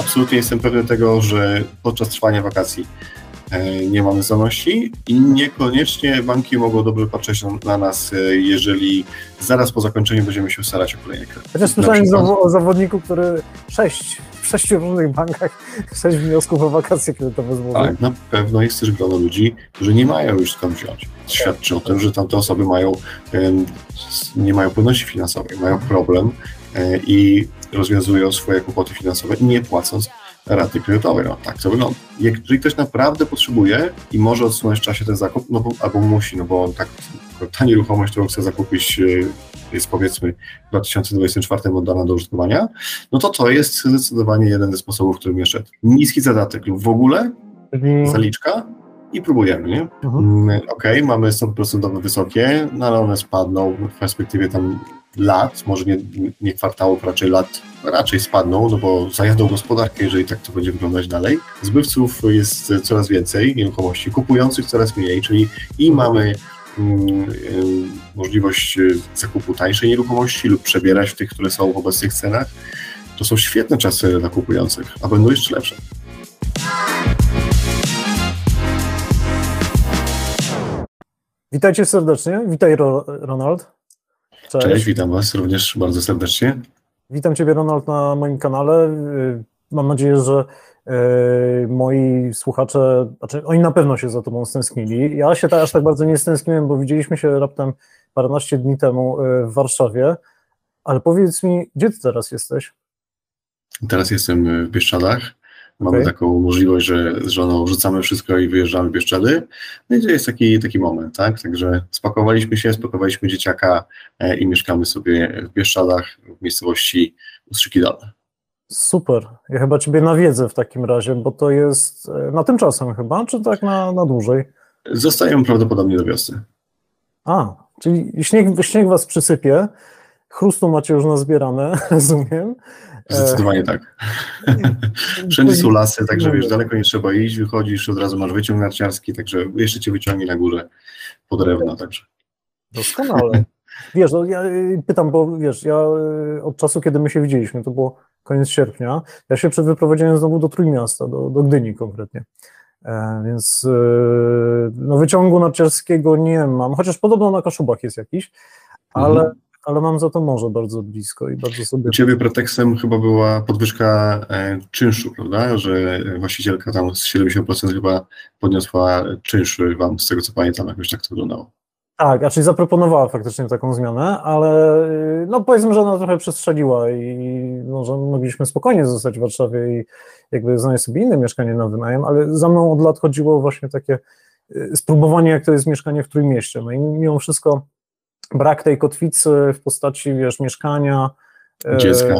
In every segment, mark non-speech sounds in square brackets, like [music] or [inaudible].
Absolutnie jestem pewny tego, że podczas trwania wakacji e, nie mamy zdolności i niekoniecznie banki mogą dobrze patrzeć na- na nas, e, jeżeli zaraz po zakończeniu będziemy się starać o kolejny kredyt. Chociaż słyszałem zawo- o zawodniku, który sześć, w sześciu różnych bankach [laughs] sześć wniosków o wakacje kredytowe złożył. Tak, na pewno jest też grono ludzi, którzy nie mają już skąd wziąć. Świadczy o tym, że tamte osoby mają, nie mają płynności finansowej, mają problem e, i rozwiązują swoje kłopoty finansowe nie płacąc raty kredytowej. No, tak to wygląda. Jeżeli ktoś naprawdę potrzebuje i może odsunąć w czasie ten zakup, no bo, albo musi, no bo tak, ta nieruchomość, którą chce zakupić e, jest powiedzmy w 2024 oddana do użytkowania, no to to jest zdecydowanie jeden ze sposobów, którym jeszcze niski zadatek lub w ogóle Czyli zaliczka i próbujemy, nie? Mhm. Mm, Okej, mamy stopy procentowe wysokie, no ale one spadną w perspektywie tam lat, może nie, nie kwartałów, raczej lat, raczej spadną, no bo zajadą gospodarkę, jeżeli tak to będzie wyglądać dalej. Zbywców jest coraz więcej nieruchomości, kupujących coraz mniej, czyli i mamy mm, ym, możliwość y, zakupu tańszej nieruchomości lub przebierać w tych, które są w obecnych cenach. To są świetne czasy dla kupujących, a będą jeszcze lepsze. Witajcie serdecznie. Witaj Ro- Ronald. Cześć. Cześć, witam Was również bardzo serdecznie. Witam Ciebie Ronald na moim kanale. Y, Mam nadzieję, że y, moi słuchacze, znaczy oni na pewno się za Tobą stęsknili. Ja się aż tak bardzo nie stęskniłem, bo widzieliśmy się raptem paręnaście dni temu y, w Warszawie. Ale powiedz mi, gdzie Ty teraz jesteś? Teraz jestem w Bieszczadach. Mamy Okej. taką możliwość, że z żoną rzucamy wszystko i wyjeżdżamy w Bieszczady. No i to jest taki, taki moment, tak? Także spakowaliśmy się, spakowaliśmy dzieciaka e, i mieszkamy sobie w Bieszczadach, w miejscowości Ustrzyki Dolne. Super. Ja chyba Ciebie nawiedzę w takim razie, bo to jest y, na tymczasem chyba, czy tak na, na dłużej? Zostają prawdopodobnie do wiosny. A, czyli śnieg, śnieg was przysypie, chrustu macie już nazbierane, [laughs] rozumiem. E, Zdecydowanie tak. [laughs] Wszędzie są lasy, także wiesz, daleko nie trzeba iść, wychodzisz, od razu masz wyciąg narciarski, także jeszcze cię wyciągnie na górze po drewno, także. Doskonale. [laughs] Wiesz, no, ja y, pytam, bo wiesz, ja y, od czasu, kiedy my się widzieliśmy, to było koniec sierpnia, ja się przed wyprowadziłem znowu do Trójmiasta, do, do Gdyni konkretnie. E, więc y, no, wyciągu narciarskiego nie mam, chociaż podobno na Kaszubach jest jakiś, ale, Mhm. Ale mam za to morze bardzo blisko i bardzo sobie U Ciebie pretekstem chyba była podwyżka e, czynszu, prawda? Że właścicielka tam z 70% chyba podniosła czynsz Wam, z tego co pamiętam, jakoś tak to wyglądało. Tak, a czyli zaproponowała faktycznie taką zmianę, ale y, no powiedzmy, że ona trochę przestrzeliła i no, że mogliśmy spokojnie zostać w Warszawie i jakby znaleźć sobie inne mieszkanie na wynajem, ale za mną od lat chodziło właśnie takie y, spróbowanie, jak to jest mieszkanie w Trójmieście. No i mimo wszystko brak tej kotwicy w postaci, wiesz, mieszkania. e, Dziecka.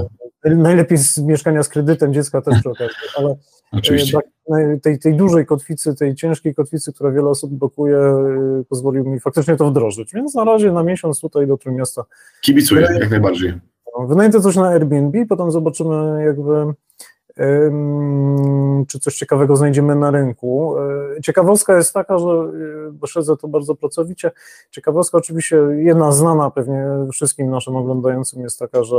Najlepiej z mieszkania z kredytem dziecka też przy okazji, ale Oczywiście. brak naj- tej, tej dużej kotwicy, tej ciężkiej kotwicy, która wiele osób blokuje, y, pozwolił mi faktycznie to wdrożyć. Więc na razie na miesiąc tutaj do Trójmiasta Kibicuję, jak najbardziej. no, wynajmę coś na Airbnb, potem zobaczymy jakby czy coś ciekawego znajdziemy na rynku. Y, Ciekawostka jest taka, że y, bo śledzę to bardzo pracowicie. Ciekawostka oczywiście jedna znana pewnie wszystkim naszym oglądającym jest taka, że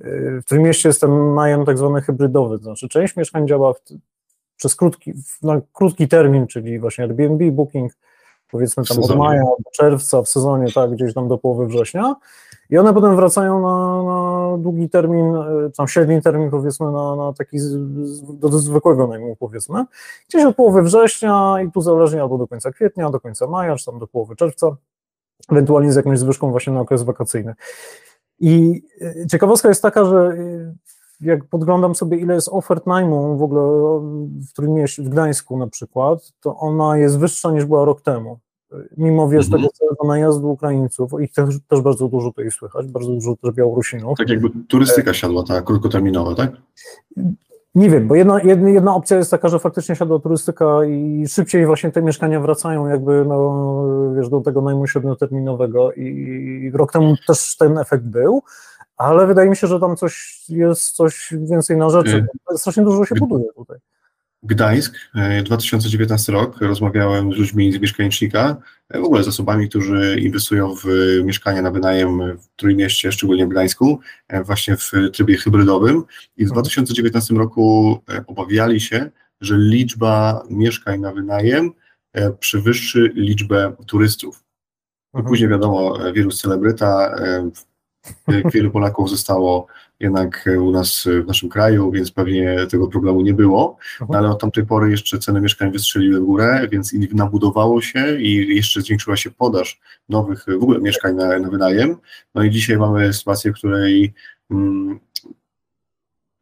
y, w tym mieście jest ten najem tak zwany hybrydowy, to znaczy część mieszkań działa w, przez krótki, na krótki termin, czyli właśnie Airbnb, Booking, powiedzmy tam od maja do czerwca, w sezonie, tak, gdzieś tam do połowy września. I one potem wracają na, na długi termin, e, tam średni termin powiedzmy na, na taki z, do zwykłego najmu powiedzmy, gdzieś od połowy września i tu zależnie albo do końca kwietnia, do końca maja, czy tam do połowy czerwca, ewentualnie z jakąś zwyżką właśnie na okres wakacyjny. I e, ciekawostka jest taka, że e, jak podglądam sobie, ile jest ofert najmu w ogóle w Trójmieście, w Gdańsku na przykład, to ona jest wyższa niż była rok temu. Mimo, wiesz, Mhm. tego całego najazdu Ukraińców, ich też, też bardzo dużo tutaj słychać, bardzo dużo też Białorusinów. Tak jakby turystyka siadła, ta krótkoterminowa, tak? Nie wiem, bo jedna, jedna, jedna opcja jest taka, że faktycznie siadła turystyka i szybciej właśnie te mieszkania wracają jakby no, wiesz, do tego najmu średnioterminowego i rok temu też ten efekt był, ale wydaje mi się, że tam coś jest coś więcej na rzeczy. Y- Strasznie dużo się buduje tutaj. Gdańsk, e, 2019 rok, rozmawiałem z ludźmi z mieszkanicznika, e, w ogóle z osobami, którzy inwestują w mieszkania na wynajem w Trójmieście, szczególnie w Gdańsku, e, właśnie w trybie hybrydowym i w 2019 roku e, obawiali się, że liczba mieszkań na wynajem e, przewyższy liczbę turystów. Mhm. Później wiadomo, e, wirus celebryta, e, wielu Polaków zostało jednak e, u nas e, w naszym kraju, więc pewnie tego problemu nie było, no, ale od tamtej pory jeszcze ceny mieszkań wystrzeliły w górę, więc nabudowało się i jeszcze zwiększyła się podaż nowych w ogóle mieszkań na, na wynajem. No i dzisiaj mamy sytuację, w której mm,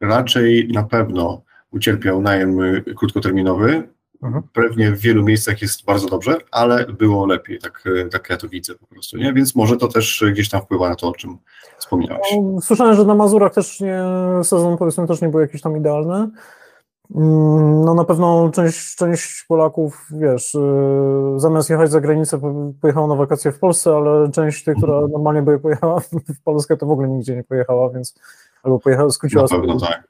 raczej na pewno ucierpiał najem krótkoterminowy. Mhm. Pewnie w wielu miejscach jest bardzo dobrze, ale było lepiej, tak, tak ja to widzę po prostu, nie? Więc może to też gdzieś tam wpływa na to, o czym wspomniałeś. No, Słyszałem, że na Mazurach też nie, sezon powiedzmy też nie był jakiś tam idealny. Mm, No na pewno część, część Polaków, wiesz, yy, zamiast jechać za granicę, po- pojechała na wakacje w Polsce, ale część tych, która normalnie by pojechała [laughs] w Polskę, to w ogóle nigdzie nie pojechała, więc albo pojechała, skróciła Na pewno tak.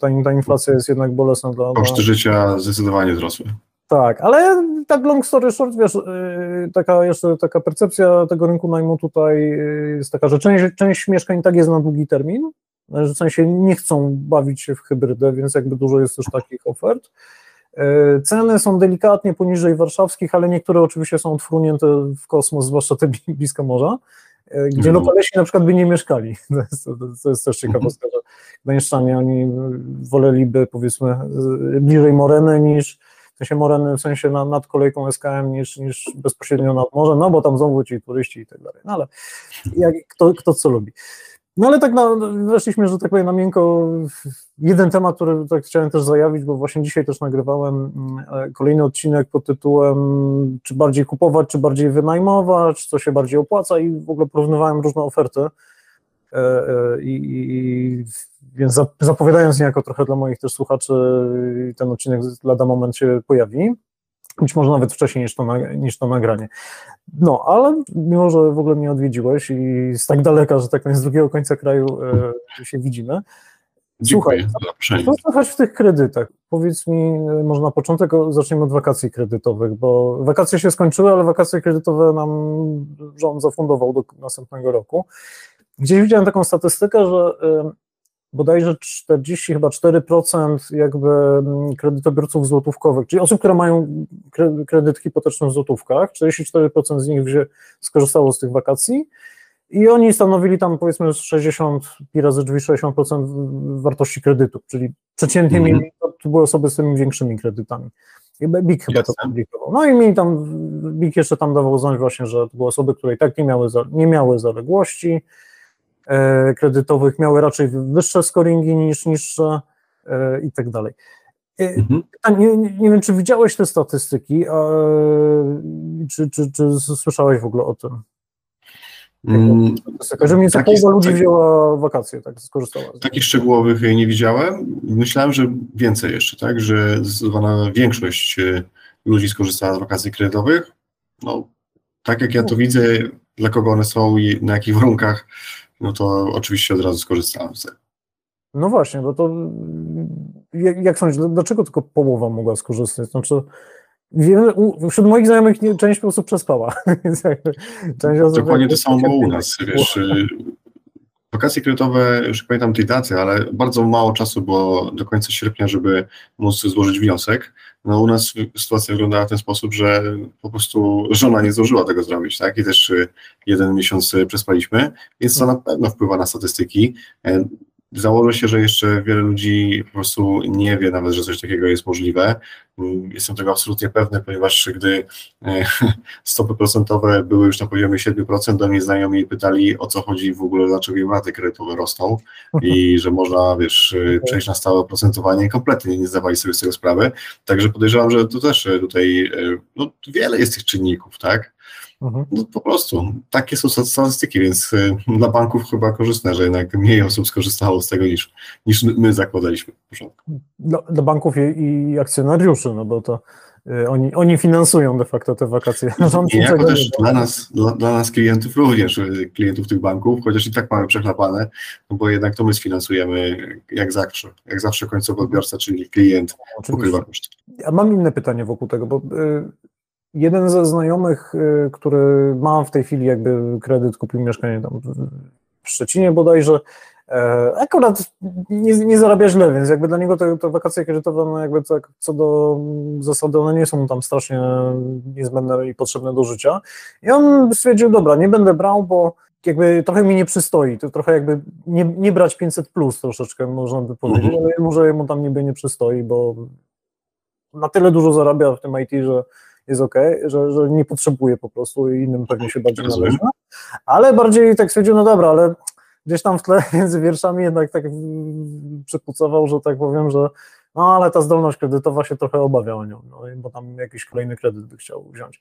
Ta, ta inflacja jest jednak bolesna dla, Koszty życia zdecydowanie wzrosły. tak, ale tak long story short, wiesz, yy, taka jeszcze taka percepcja tego rynku najmu tutaj yy, jest taka, że część, część mieszkań tak jest na długi termin, że w sensie nie chcą bawić się w hybrydę, więc jakby dużo jest też takich ofert. Ceny są delikatnie poniżej warszawskich, ale niektóre oczywiście są odfrunięte w kosmos, zwłaszcza te [laughs] bli- blisko morza, gdzie Mhm. lokalesi na przykład by nie mieszkali. [laughs] To jest, to, jest też ciekawostka, że gdańszczanie oni woleliby powiedzmy bliżej Moreny niż w sensie Moreny, w sensie na, nad kolejką SKM niż, niż bezpośrednio nad morzem, no bo tam znowu ci turyści i tak dalej, no ale jak, kto, kto co lubi. No ale tak na, weszliśmy, że tak powiem, na miękko jeden temat, który tak chciałem też zajawić, bo właśnie dzisiaj też nagrywałem mm, e, kolejny odcinek pod tytułem czy bardziej kupować, czy bardziej wynajmować, co się bardziej opłaca i w ogóle porównywałem różne oferty E, e, i, i więc za- zapowiadając niejako trochę dla moich też słuchaczy, ten odcinek lada moment się pojawi, być może nawet wcześniej niż to, niż to nagranie. No, ale mimo, że w ogóle mnie odwiedziłeś i z tak daleka, że tak powiem, z drugiego końca kraju e, się widzimy, Dziękuję Słuchaj, co słychać w tych kredytach? Powiedz mi, e, może na początek zacznijmy od wakacji kredytowych, bo wakacje się skończyły, ale wakacje kredytowe nam rząd zafundował do następnego roku. Gdzieś widziałem taką statystykę, że e, bodajże 40, chyba 4% jakby mm, kredytobiorców złotówkowych, czyli osób, które mają kre- kredyt hipoteczny w złotówkach, 44% z nich wzię, skorzystało z tych wakacji i oni stanowili tam powiedzmy 60 pi razy drzwi 60% w- wartości kredytu, czyli przeciętnie Mhm. mieli, to, były osoby z tymi większymi kredytami. I BIK chyba to publikował. No i mieli tam, BIK jeszcze tam dawał znać właśnie, że to były osoby, które i tak nie miały, nie miały zaległości kredytowych, miały raczej wyższe scoringi niż niższe e, i tak dalej. E, Mhm. nie, nie, wiem, czy widziałeś te statystyki, a, czy, czy, czy słyszałeś w ogóle o tym? Mm, że mniej połowa ludzi wzięła wakacje, tak, skorzystała. Takich szczegółowych nie widziałem. Myślałem, że więcej jeszcze, tak? Że zdecydowana większość e, ludzi skorzystała z wakacji kredytowych. No, tak jak ja to widzę, dla kogo one są i na jakich warunkach, no to oczywiście od razu skorzystałem z tego. No właśnie, bo to jak, jak sądzisz, dlaczego tylko połowa mogła skorzystać? Znaczy, wiele, u, wśród moich znajomych nie, część osób przespała. [laughs] Część osób Dokładnie to samo było u nas, wiesz, y, wakacje kredytowe, już pamiętam tej daty, ale bardzo mało czasu było do końca sierpnia, żeby móc złożyć wniosek. No u nas sytuacja wyglądała w ten sposób, że po prostu żona nie zdążyła tego zrobić, tak, i też y, jeden miesiąc y, przespaliśmy, więc to na pewno wpływa na statystyki. E, Założę się, że jeszcze wiele ludzi po prostu nie wie nawet, że coś takiego jest możliwe. Jestem tego absolutnie pewny, ponieważ gdy e, [laughs] stopy procentowe były już na poziomie 7%, do mnie znajomi pytali o co chodzi w ogóle, dlaczego im raty kredytowe rosną [laughs] i że można, wiesz, e, przejść na stałe procentowanie kompletnie nie zdawali sobie z tego sprawy. Także podejrzewam, że to też tutaj no, wiele jest tych czynników, tak? Mhm. No po prostu, takie są statystyki, więc y, dla banków chyba korzystne, że jednak mniej osób skorzystało z tego niż, niż my zakładaliśmy w początku. Dla, dla banków i, i, akcjonariuszy, no bo to y, oni, oni finansują de facto te wakacje. I jako też dla nas, dla, dla, nas klientów również, y, klientów tych banków, chociaż i tak mamy przechlapane, no bo jednak to my sfinansujemy jak zawsze, jak zawsze końcowy odbiorca, czyli klient Oczywiście. pokrywa koszty. Ja mam inne pytanie wokół tego, bo Jeden ze znajomych, y, który ma w tej chwili jakby kredyt, kupił mieszkanie tam w Szczecinie bodajże, e, akurat nie, nie zarabia źle, więc jakby dla niego te, te wakacje kredytowe, no jakby tak co do zasady, one nie są tam strasznie niezbędne i potrzebne do życia. I on stwierdził, dobra, nie będę brał, bo jakby trochę mi nie przystoi, to trochę jakby nie, nie brać 500 plus troszeczkę, można by powiedzieć, mhm. ale może mu tam niby nie przystoi, bo na tyle dużo zarabia w tym IT, że jest ok, że, że nie potrzebuje po prostu i innym pewnie się bardziej należy. Ale bardziej tak stwierdził, no dobra, ale gdzieś tam w tle [laughs] między wierszami jednak tak przypucował, że tak powiem, że no ale ta zdolność kredytowa się trochę obawia o nią, no, bo tam jakiś kolejny kredyt by chciał wziąć.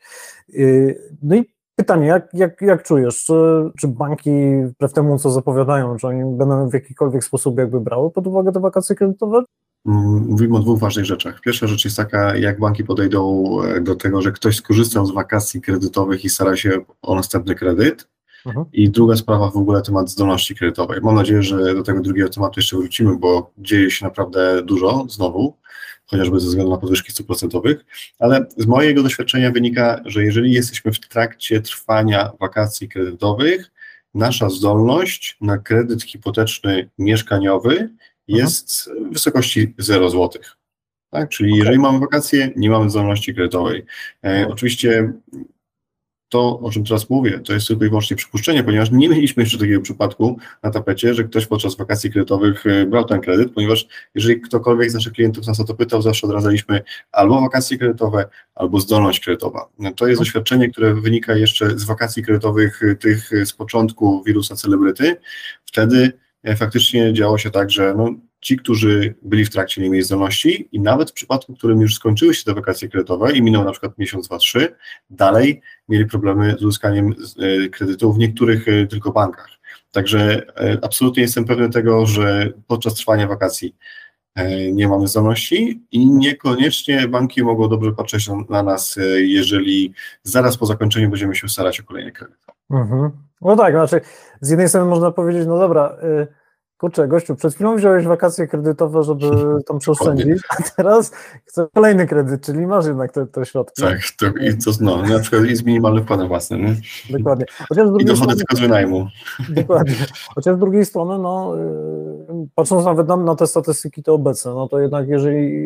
No i pytanie, jak, jak, jak czujesz, czy, czy banki wbrew temu, co zapowiadają, czy oni będą w jakikolwiek sposób jakby brały pod uwagę te wakacje kredytowe, mówimy o dwóch ważnych rzeczach. Pierwsza rzecz jest taka, jak banki podejdą e, do tego, że ktoś skorzystał z wakacji kredytowych i stara się o następny kredyt. Mhm. I druga sprawa w ogóle temat zdolności kredytowej. Mam nadzieję, że do tego drugiego tematu jeszcze wrócimy, bo dzieje się naprawdę dużo znowu, chociażby ze względu na podwyżki stóp procentowych, ale z mojego doświadczenia wynika, że jeżeli jesteśmy w trakcie trwania wakacji kredytowych, nasza zdolność na kredyt hipoteczny mieszkaniowy jest w wysokości 0 zł. Tak? Czyli okay. jeżeli mamy wakacje, nie mamy zdolności kredytowej. E, oczywiście to, o czym teraz mówię, to jest tylko i wyłącznie przypuszczenie, ponieważ nie mieliśmy jeszcze takiego przypadku na tapecie, że ktoś podczas wakacji kredytowych e, brał ten kredyt, ponieważ jeżeli ktokolwiek z naszych klientów nas o to pytał, zawsze odradzaliśmy albo wakacje kredytowe, albo zdolność kredytowa. To jest doświadczenie, które wynika jeszcze z wakacji kredytowych e, tych z początku wirusa celebryty. Wtedy E, faktycznie działo się tak, że no, ci, którzy byli w trakcie, nie mieli zdolności i nawet w przypadku, w którym już skończyły się te wakacje kredytowe i minął na przykład miesiąc, dwa, trzy, dalej mieli problemy z uzyskaniem e, kredytu w niektórych e, tylko bankach. Także absolutnie jestem pewny tego, że podczas trwania wakacji nie mamy zdolności i niekoniecznie banki mogą dobrze patrzeć na nas, jeżeli zaraz po zakończeniu będziemy się starać o kolejny kredyt. Mhm. No tak, znaczy z jednej strony można powiedzieć, no dobra, y, kurczę, gościu, przed chwilą wziąłeś wakacje kredytowe, żeby [laughs] tam przeoszczędzić, a teraz chcę kolejny kredyt, czyli masz jednak te, te środki. Tak, to, i to no, na przykład i z minimalnym wkładem własnym. Nie? Dokładnie. Chociaż I dochody tylko z wynajmu. Dokładnie. Chociaż z drugiej strony, no, y, patrząc nawet na, na te statystyki te obecne, no to jednak jeżeli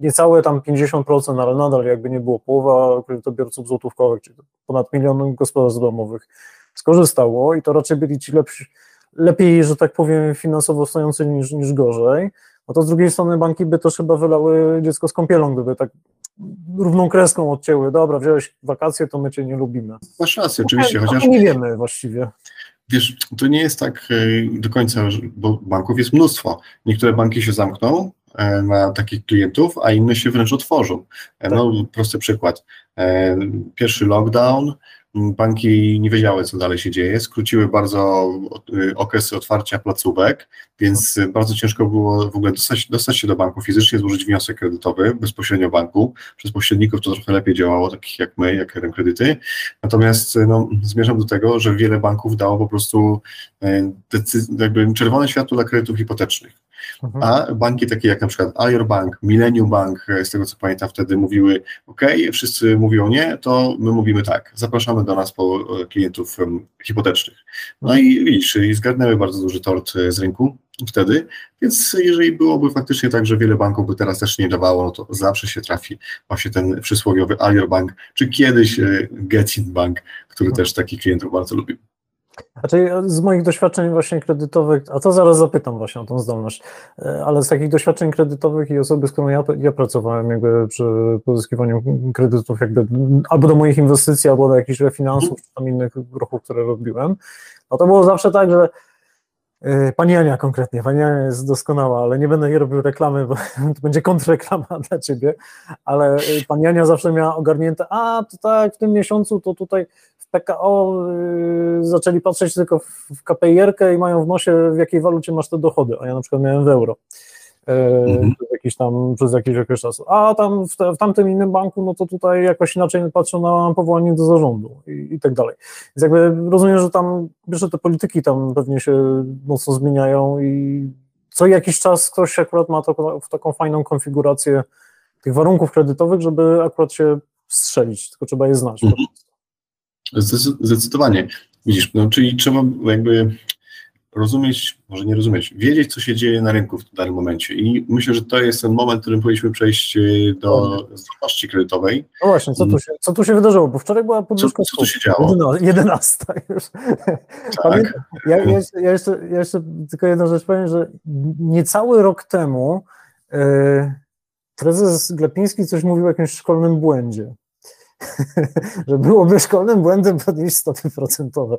niecałe tam 50%, ale nadal jakby nie było połowa kredytobiorców złotówkowych, czyli ponad milion gospodarstw domowych skorzystało i to raczej byli ci lepsi, lepiej, że tak powiem, finansowo stojący niż, niż gorzej, no to z drugiej strony banki by też chyba wylały dziecko z kąpielą, gdyby tak równą kreską odcięły, dobra, wziąłeś wakacje, to my cię nie lubimy. Masz rację, oczywiście, chociaż... nie wiemy właściwie. Wiesz, to nie jest tak e, do końca, bo banków jest mnóstwo. Niektóre banki się zamkną, E, na takich klientów, a inne się wręcz otworzą. E, no, prosty przykład. Pierwszy lockdown, banki nie wiedziały, co dalej się dzieje, skróciły bardzo okresy otwarcia placówek, więc bardzo ciężko było w ogóle dostać, dostać się do banku fizycznie, złożyć wniosek kredytowy bezpośrednio banku. Przez pośredników to trochę lepiej działało, takich jak my, jak RM Kredyty. Natomiast no, zmierzam do tego, że wiele banków dało po prostu jakby czerwone światło dla kredytów hipotecznych. Mhm. A banki takie jak na przykład Alior Bank, Millennium Bank, e, z tego co pamiętam wtedy mówiły, ok, wszyscy mówią nie, to my mówimy tak, zapraszamy do nas po e, klientów hipotecznych. No i widzisz, i zgarnęły bardzo duży tort e, z rynku wtedy, więc jeżeli byłoby faktycznie tak, że wiele banków by teraz też nie dawało, no to zawsze się trafi właśnie ten przysłowiowy Alior Bank, czy kiedyś Getin Bank, który też takich klientów bardzo lubił. Znaczy z moich doświadczeń właśnie kredytowych, a to zaraz zapytam właśnie o tą zdolność, e, ale z takich doświadczeń kredytowych i osoby, z którą ja, ja pracowałem jakby przy pozyskiwaniu kredytów jakby albo do moich inwestycji, albo do jakichś refinansów, czy tam innych ruchów, które robiłem, no to było zawsze tak, że e, Pani Ania konkretnie, Pani Ania jest doskonała, ale nie będę jej robił reklamy, bo [laughs] to będzie kontrreklama [laughs] dla Ciebie, ale e, Pani Ania zawsze miała ogarnięte, a to tak, w tym miesiącu to tutaj PKO y, zaczęli patrzeć tylko w KPIR-kę i mają w nosie, w jakiej walucie masz te dochody, a ja na przykład miałem w euro. Y, mhm. Przez jakiś tam, przez jakiś okres czasu. A tam w, te, w, tamtym innym banku, no to tutaj jakoś inaczej patrzą na powołanie do zarządu i, i tak dalej. Więc jakby rozumiem, że tam, wiesz, te polityki tam pewnie się mocno zmieniają i co jakiś czas ktoś akurat ma to, taką fajną konfigurację tych warunków kredytowych, żeby akurat się strzelić, tylko trzeba je znać. Mhm. Zdecydowanie. Widzisz, no, czyli trzeba jakby rozumieć, może nie rozumieć, wiedzieć, co się dzieje na rynku w danym momencie. I myślę, że to jest ten moment, w którym powinniśmy przejść e, do zdolności kredytowej. No właśnie, co tu się, co tu się wydarzyło? Bo wczoraj była podwyżka. Co, co tu się działo? 11 już. Tak. Ja, ja, jeszcze, ja, jeszcze, ja jeszcze tylko jedną rzecz powiem, że niecały rok temu yy, prezes Glepiński coś mówił o jakimś szkolnym błędzie. [laughs] że byłoby szkolnym błędem podnieść stopy procentowe.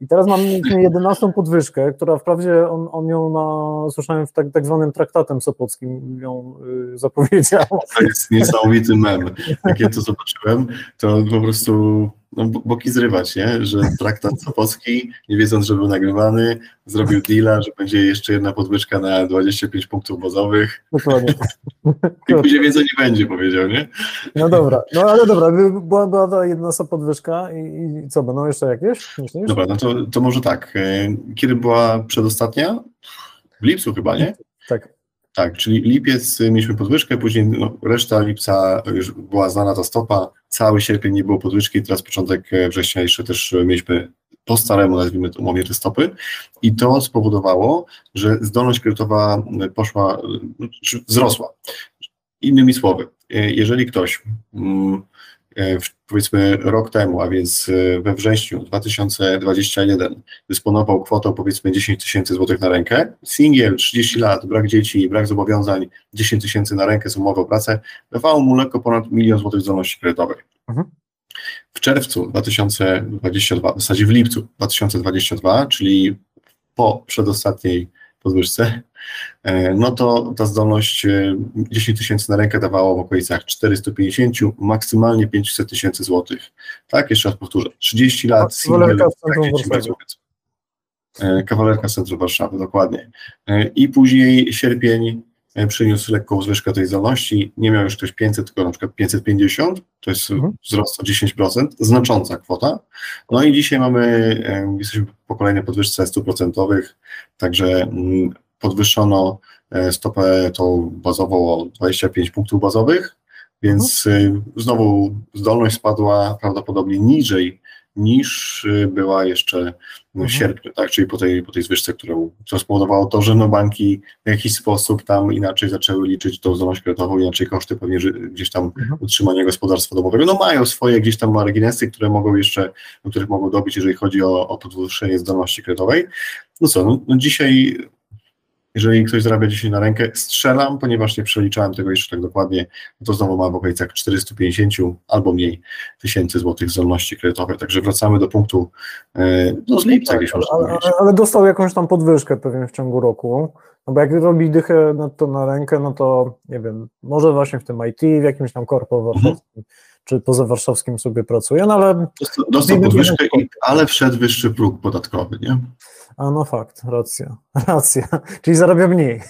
I teraz mamy 11 podwyżkę, która wprawdzie on, on ją na, słyszałem w tak, tak zwanym traktatem sopockim ją y, zapowiedział. To jest niesamowity mem. Jak ja to zobaczyłem, to po prostu no, boki zrywać, nie? że traktat Sopocki, nie wiedząc, że był nagrywany, zrobił deala, że będzie jeszcze jedna podwyżka na 25 punktów bazowych. Dokładnie. I później więcej nie będzie, powiedział, nie? No dobra, no ale dobra, była, była ta jedna podwyżka i, i co, będą jeszcze jakieś? Myślisz? Dobra, no to, to może tak. E, kiedy była przedostatnia? W lipcu chyba, nie? Tak. Tak, czyli lipiec y, mieliśmy podwyżkę, później no, reszta lipca już była znana ta stopa, cały sierpień nie było podwyżki, teraz początek e, września jeszcze też e, mieliśmy po staremu, nazwijmy to umownie, te stopy i to spowodowało, że zdolność kredytowa poszła, wzrosła. Innymi słowy, e, jeżeli ktoś mm, E, powiedzmy rok temu, a więc e, we wrześniu 2021 dysponował kwotą powiedzmy 10 tysięcy złotych na rękę, singiel, 30 lat, brak dzieci, brak zobowiązań, 10 tysięcy na rękę z umowy o pracę, dawało mu lekko ponad milion złotych zdolności kredytowej. Mhm. W czerwcu 2022, w zasadzie w lipcu 2022, czyli po przedostatniej podwyżce, e, no to ta zdolność 10 e, tysięcy na rękę dawała w okolicach 450, maksymalnie 500 tysięcy złotych. Tak, jeszcze raz powtórzę, 30 lat, single, Kawalerka Centrum Warszawy, dokładnie. E, I później sierpień przyniósł lekką zwyżkę tej zdolności, nie miał już ktoś 500, tylko na przykład 550, to jest mhm. wzrost o 10%, znacząca kwota. No i dzisiaj mamy, jesteśmy po kolejnej podwyżce 100%, także mm, podwyższono e, stopę tą bazową o 25 punktów bazowych, więc mhm. Y, znowu zdolność spadła prawdopodobnie niżej niż y, była jeszcze w mhm. sierpniu, tak? czyli po tej, po tej zwyżce, którą, co spowodowało to, że no banki w jakiś sposób tam inaczej zaczęły liczyć tą zdolność kredytową, inaczej koszty pewnie gdzieś tam mhm. utrzymania gospodarstwa domowego, no mają swoje gdzieś tam marginesy, które mogą jeszcze, których mogą dobić, jeżeli chodzi o, o podwyższenie zdolności kredytowej. No co, no, no dzisiaj jeżeli ktoś zarabia dzisiaj na rękę, strzelam, ponieważ nie przeliczałem tego jeszcze tak dokładnie, no to znowu ma w okolicach 450 albo mniej tysięcy złotych zdolności kredytowej. Także wracamy do punktu e, no z lipca, tak, ale, ale, ale, dostał jakąś tam podwyżkę pewnie w ciągu roku. No bo jak robi dychę na to na rękę, no to nie wiem, może właśnie w tym IT, w jakimś tam korpo warszawskim, mhm. Czy poza warszawskim sobie pracuje, no ale... Dostał, podwyżkę, i, ale wszedł wyższy próg podatkowy, nie? A no fakt, racja, [laughs] racja. Czyli zarabia mniej.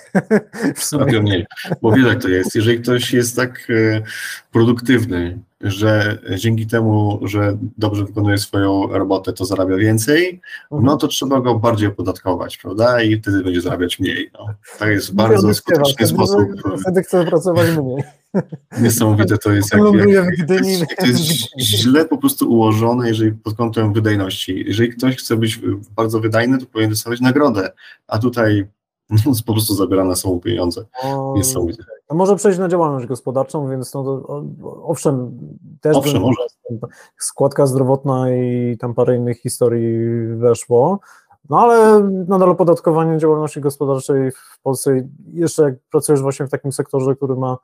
Zarabia mniej, bo wiesz jak to jest. Jeżeli ktoś jest tak e, produktywny, że dzięki temu, że dobrze wykonuje swoją robotę, to zarabia więcej, mhm. no to trzeba go bardziej opodatkować, prawda? I wtedy będzie zarabiać mniej. No. To jest bardzo skuteczny sposób. Wtedy chce pracować mniej. Niesamowite to jest, jak, jak, jak, to jest źle po prostu ułożone, jeżeli pod kątem wydajności. Jeżeli ktoś chce być bardzo wydajny, to powinien dostawać nagrodę, a tutaj [laughs] po prostu zabierane są pieniądze. Niesamowite. no może przejść na działalność gospodarczą, więc no to, owszem, też Owszem, może. składka zdrowotna i tam parę innych historii weszło. No ale nadal opodatkowanie działalności gospodarczej w Polsce, jeszcze jak pracujesz właśnie w takim sektorze, który ma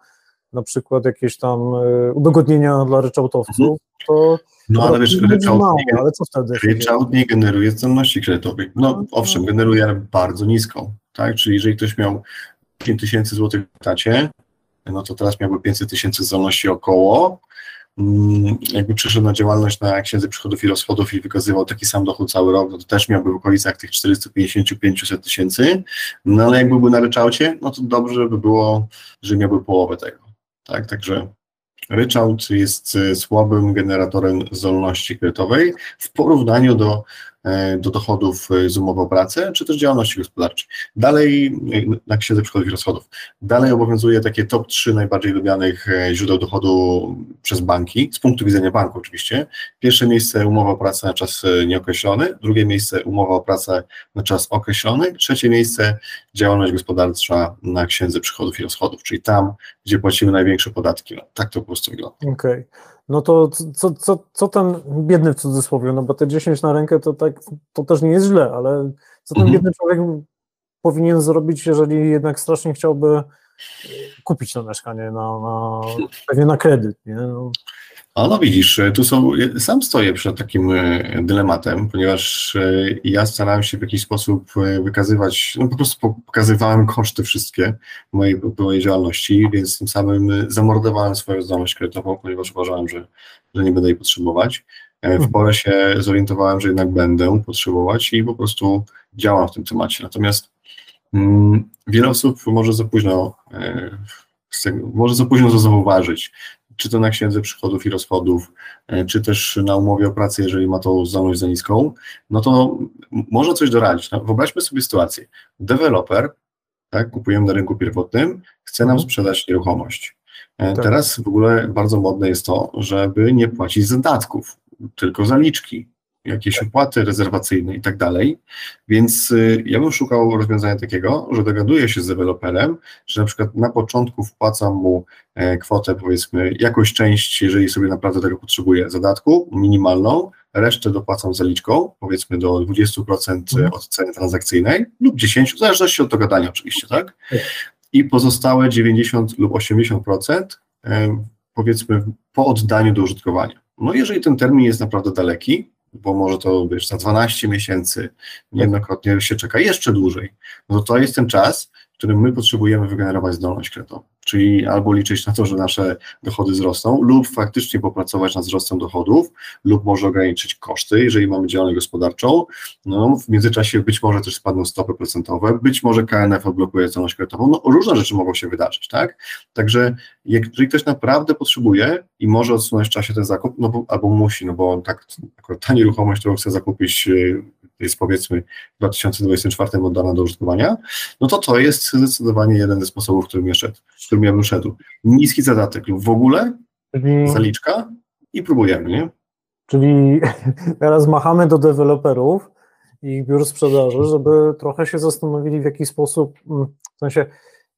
na przykład jakieś tam e, udogodnienia dla ryczałtowców, to No ale wiesz, ryczałt mało, nie, ale co wtedy? się dzieje? ryczałt nie generuje zdolności kredytowej. No No, owszem, no. generuje, ale bardzo niską, tak? Czyli jeżeli ktoś miał 5 tysięcy złotych w tacie, no to teraz miałby 500 tysięcy zdolności około. Mm, Jakby przyszedł na działalność na księdze przychodów i rozchodów i wykazywał taki sam dochód cały rok, no to też miałby w okolicach tych 450-500 tysięcy. No ale jakby był na ryczałcie, no to dobrze by było, że miałby połowę tego. Tak, także ryczałt jest e, słabym generatorem zdolności kredytowej w porównaniu do, do dochodów e, z umowy o pracę, czy też działalności gospodarczej. Dalej, e, na księdze przychodów i rozchodów, dalej obowiązuje takie top 3 najbardziej lubianych e, źródeł dochodu przez banki, z punktu widzenia banku oczywiście. Pierwsze miejsce umowa o pracę na czas e, nieokreślony, drugie miejsce umowa o pracę na czas określony, trzecie miejsce działalność gospodarcza na księdze przychodów i rozchodów, czyli tam, gdzie płacimy największe podatki. No, tak to po prostu wygląda. Okej. No to co, co, co ten biedny w cudzysłowie, no bo te 10 na rękę to tak, to też nie jest źle, ale co ten Mhm. biedny człowiek powinien zrobić, jeżeli jednak strasznie chciałby kupić to mieszkanie na, na [laughs] pewnie na kredyt, nie? No, A no widzisz, e, tu są, e, sam stoję przed takim e, dylematem, ponieważ ja starałem się w jakiś sposób wykazywać, no po prostu po- pokazywałem koszty wszystkie mojej, mojej działalności, więc tym samym zamordowałem swoją zdolność kredytową, ponieważ uważałem, że, że nie będę jej potrzebować. W porę się zorientowałem, że jednak będę potrzebować i po prostu działam w tym temacie. Natomiast mm, wiele osób może za późno, e, może za późno to zauważyć czy to na księdze przychodów i rozchodów, e, czy też na umowie o pracę, jeżeli ma tą zdolność za niską, no to może coś doradzić. No, wyobraźmy sobie sytuację. Deweloper, tak, kupujemy na rynku pierwotnym, chce nam Mhm. sprzedać nieruchomość. E, Tak. Teraz w ogóle bardzo modne jest to, żeby nie płacić zadatków, tylko zaliczki, jakieś opłaty rezerwacyjne i tak dalej. Więc y, ja bym szukał rozwiązania takiego, że dogaduję się z deweloperem, że na przykład na początku wpłacam mu e, kwotę, powiedzmy, jakąś część, jeżeli sobie naprawdę tego potrzebuje, zadatku minimalną, resztę dopłacam zaliczką, powiedzmy do 20% Mhm. od ceny transakcyjnej lub 10%, w zależności od dogadania oczywiście, tak? Tak. I pozostałe 90 lub 80% e, powiedzmy po oddaniu do użytkowania. No jeżeli ten termin jest naprawdę daleki, bo może to wiesz, za 12 miesięcy, niejednokrotnie się czeka jeszcze dłużej, no to jest ten czas, w którym my potrzebujemy wygenerować zdolność kredytową. Czyli albo liczyć na to, że nasze dochody wzrosną, lub faktycznie popracować nad wzrostem dochodów, lub może ograniczyć koszty, jeżeli mamy działalność gospodarczą. No, w międzyczasie być może też spadną stopy procentowe, być może KNF odblokuje zdolność kredytową. No, różne rzeczy mogą się wydarzyć, tak? Także jeżeli ktoś naprawdę potrzebuje i może odsunąć w czasie ten zakup, no bo, albo musi, no bo tak, akurat ta nieruchomość, którą chce zakupić, yy, jest powiedzmy w 2024 oddana do użytkowania, no to to jest zdecydowanie jeden ze sposobów, którym szedł, którym ja bym szedł. Niski zadatek lub w ogóle czyli, zaliczka i próbujemy, nie? czyli [laughs] teraz machamy do deweloperów i biur sprzedaży, żeby trochę się zastanowili w jaki sposób, mm, w sensie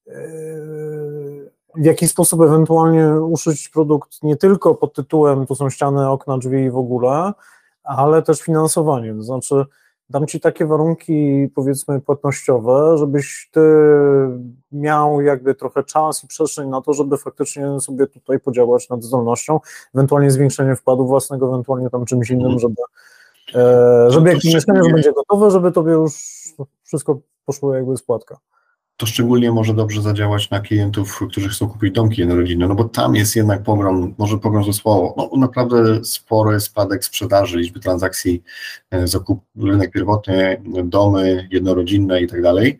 yy, w jaki sposób ewentualnie uszyć produkt nie tylko pod tytułem tu są ściany, okna, drzwi i w ogóle, ale też finansowanie. To znaczy, dam ci takie warunki, powiedzmy, płatnościowe, żebyś ty miał jakby trochę czas i przestrzeń na to, żeby faktycznie sobie tutaj podziałać nad zdolnością, ewentualnie zwiększenie wkładu własnego, ewentualnie tam czymś innym, żeby, e, żeby jak to mieszkanie już będzie gotowe, żeby tobie już wszystko poszło jakby spłatka. To szczególnie może dobrze zadziałać na klientów, którzy chcą kupić domki jednorodzinne, no bo tam jest jednak pogrom, może pogrom to słowo, no naprawdę spory spadek sprzedaży, liczby transakcji, e, zakup, rynek pierwotny, domy jednorodzinne i tak dalej,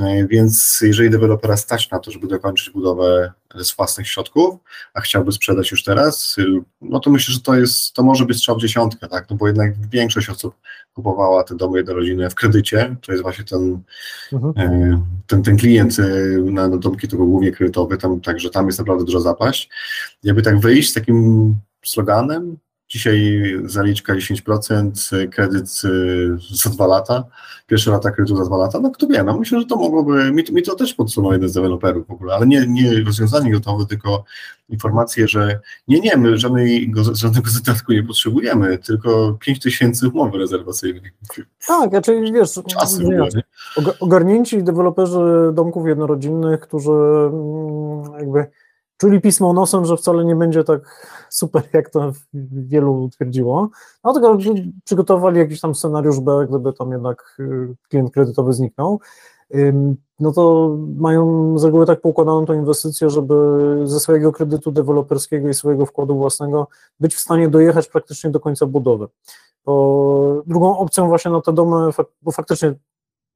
E, więc jeżeli dewelopera stać na to, żeby dokończyć budowę z własnych środków, a chciałby sprzedać już teraz, y, no to myślę, że to jest, to może być strzał w dziesiątkę, tak, no bo jednak większość osób kupowała te domy jednorodzinne w kredycie, to jest właśnie ten Mhm. E, ten, ten klient e, na, na domki to był głównie kredytowy, tam, także tam jest naprawdę duża zapaść. Jakby tak wyjść z takim sloganem, Dzisiaj zaliczka 10%, kredyt y, za dwa lata, pierwsze lata kredytu za dwa lata, no kto wie, no myślę, że to mogłoby, mi, mi to też podsunął jeden z deweloperów w ogóle, ale nie, nie rozwiązanie gotowe, tylko informacje, że nie, nie, my żadnego zadatku nie potrzebujemy, tylko 5 tysięcy umowy rezerwacyjnej. Tak, znaczy wiesz, Czasy nie, ogóle, ogarnięci deweloperzy domków jednorodzinnych, którzy mm, jakby czuli pismo nosem, że wcale nie będzie tak super, jak to wielu twierdziło, no tylko przygotowali jakiś tam scenariusz B, gdyby tam jednak y, klient kredytowy zniknął, no to mają z reguły tak poukładaną tą inwestycję, żeby ze swojego kredytu deweloperskiego i swojego wkładu własnego być w stanie dojechać praktycznie do końca budowy. Bo drugą opcją właśnie na te domy, bo faktycznie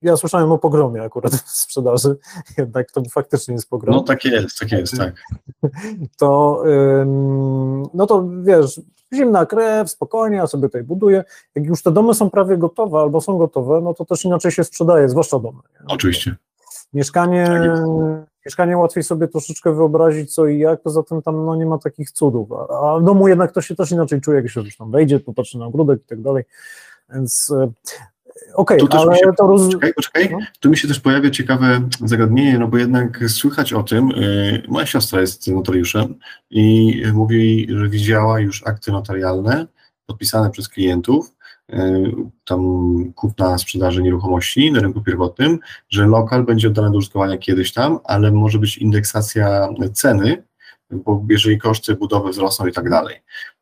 ja słyszałem o pogromie akurat w sprzedaży, [laughs] jednak to faktycznie jest pogrom No tak jest, tak jest, [laughs] tak. to no to wiesz, zimna krew, spokojnie, ja sobie tutaj buduję. Jak już te domy są prawie gotowe albo są gotowe, no to też inaczej się sprzedaje, zwłaszcza domy. Oczywiście. Mieszkanie, Tak mieszkanie łatwiej sobie troszeczkę wyobrazić co i jak, poza tym tam no, nie ma takich cudów, a, a w domu jednak to się też inaczej czuje, jak się już tam wejdzie, popatrzy na ogródek i tak dalej, więc e, okej, też ale się, to roz... poczekaj, poczekaj, No. tu mi się też pojawia ciekawe zagadnienie, no bo jednak słychać o tym, y, moja siostra jest notariuszem i mówi, że widziała już akty notarialne podpisane przez klientów, y, tam kupna sprzedaży nieruchomości na rynku pierwotnym, że lokal będzie oddany do użytkowania kiedyś tam, ale może być indeksacja ceny, bo jeżeli koszty budowy wzrosną i tak dalej.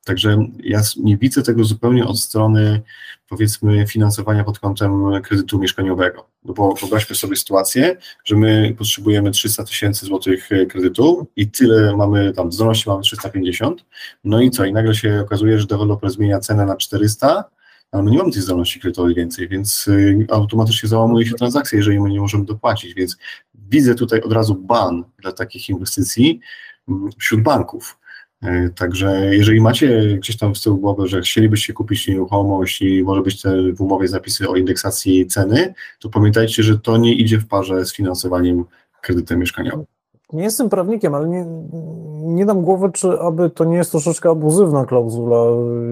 Także ja nie widzę tego zupełnie od strony powiedzmy finansowania pod kątem kredytu mieszkaniowego. No bo wyobraźmy sobie sytuację, że my potrzebujemy 300 tysięcy złotych e, kredytu i tyle mamy tam, zdolności mamy 350, no i co, i nagle się okazuje, że deweloper zmienia cenę na 400, ale my nie mamy tej zdolności kredytowej więcej, więc y, automatycznie załamuje się transakcja, jeżeli my nie możemy dopłacić, więc widzę tutaj od razu ban dla takich inwestycji mm, wśród banków. E, Także jeżeli macie gdzieś tam z tyłu głowy, że chcielibyście kupić nieruchomość i może być te w umowie zapisy o indeksacji ceny, to pamiętajcie, że to nie idzie w parze z finansowaniem kredytem mieszkaniowym. Nie jestem prawnikiem, ale nie, nie dam głowy, czy aby to nie jest troszeczkę abuzywna klauzula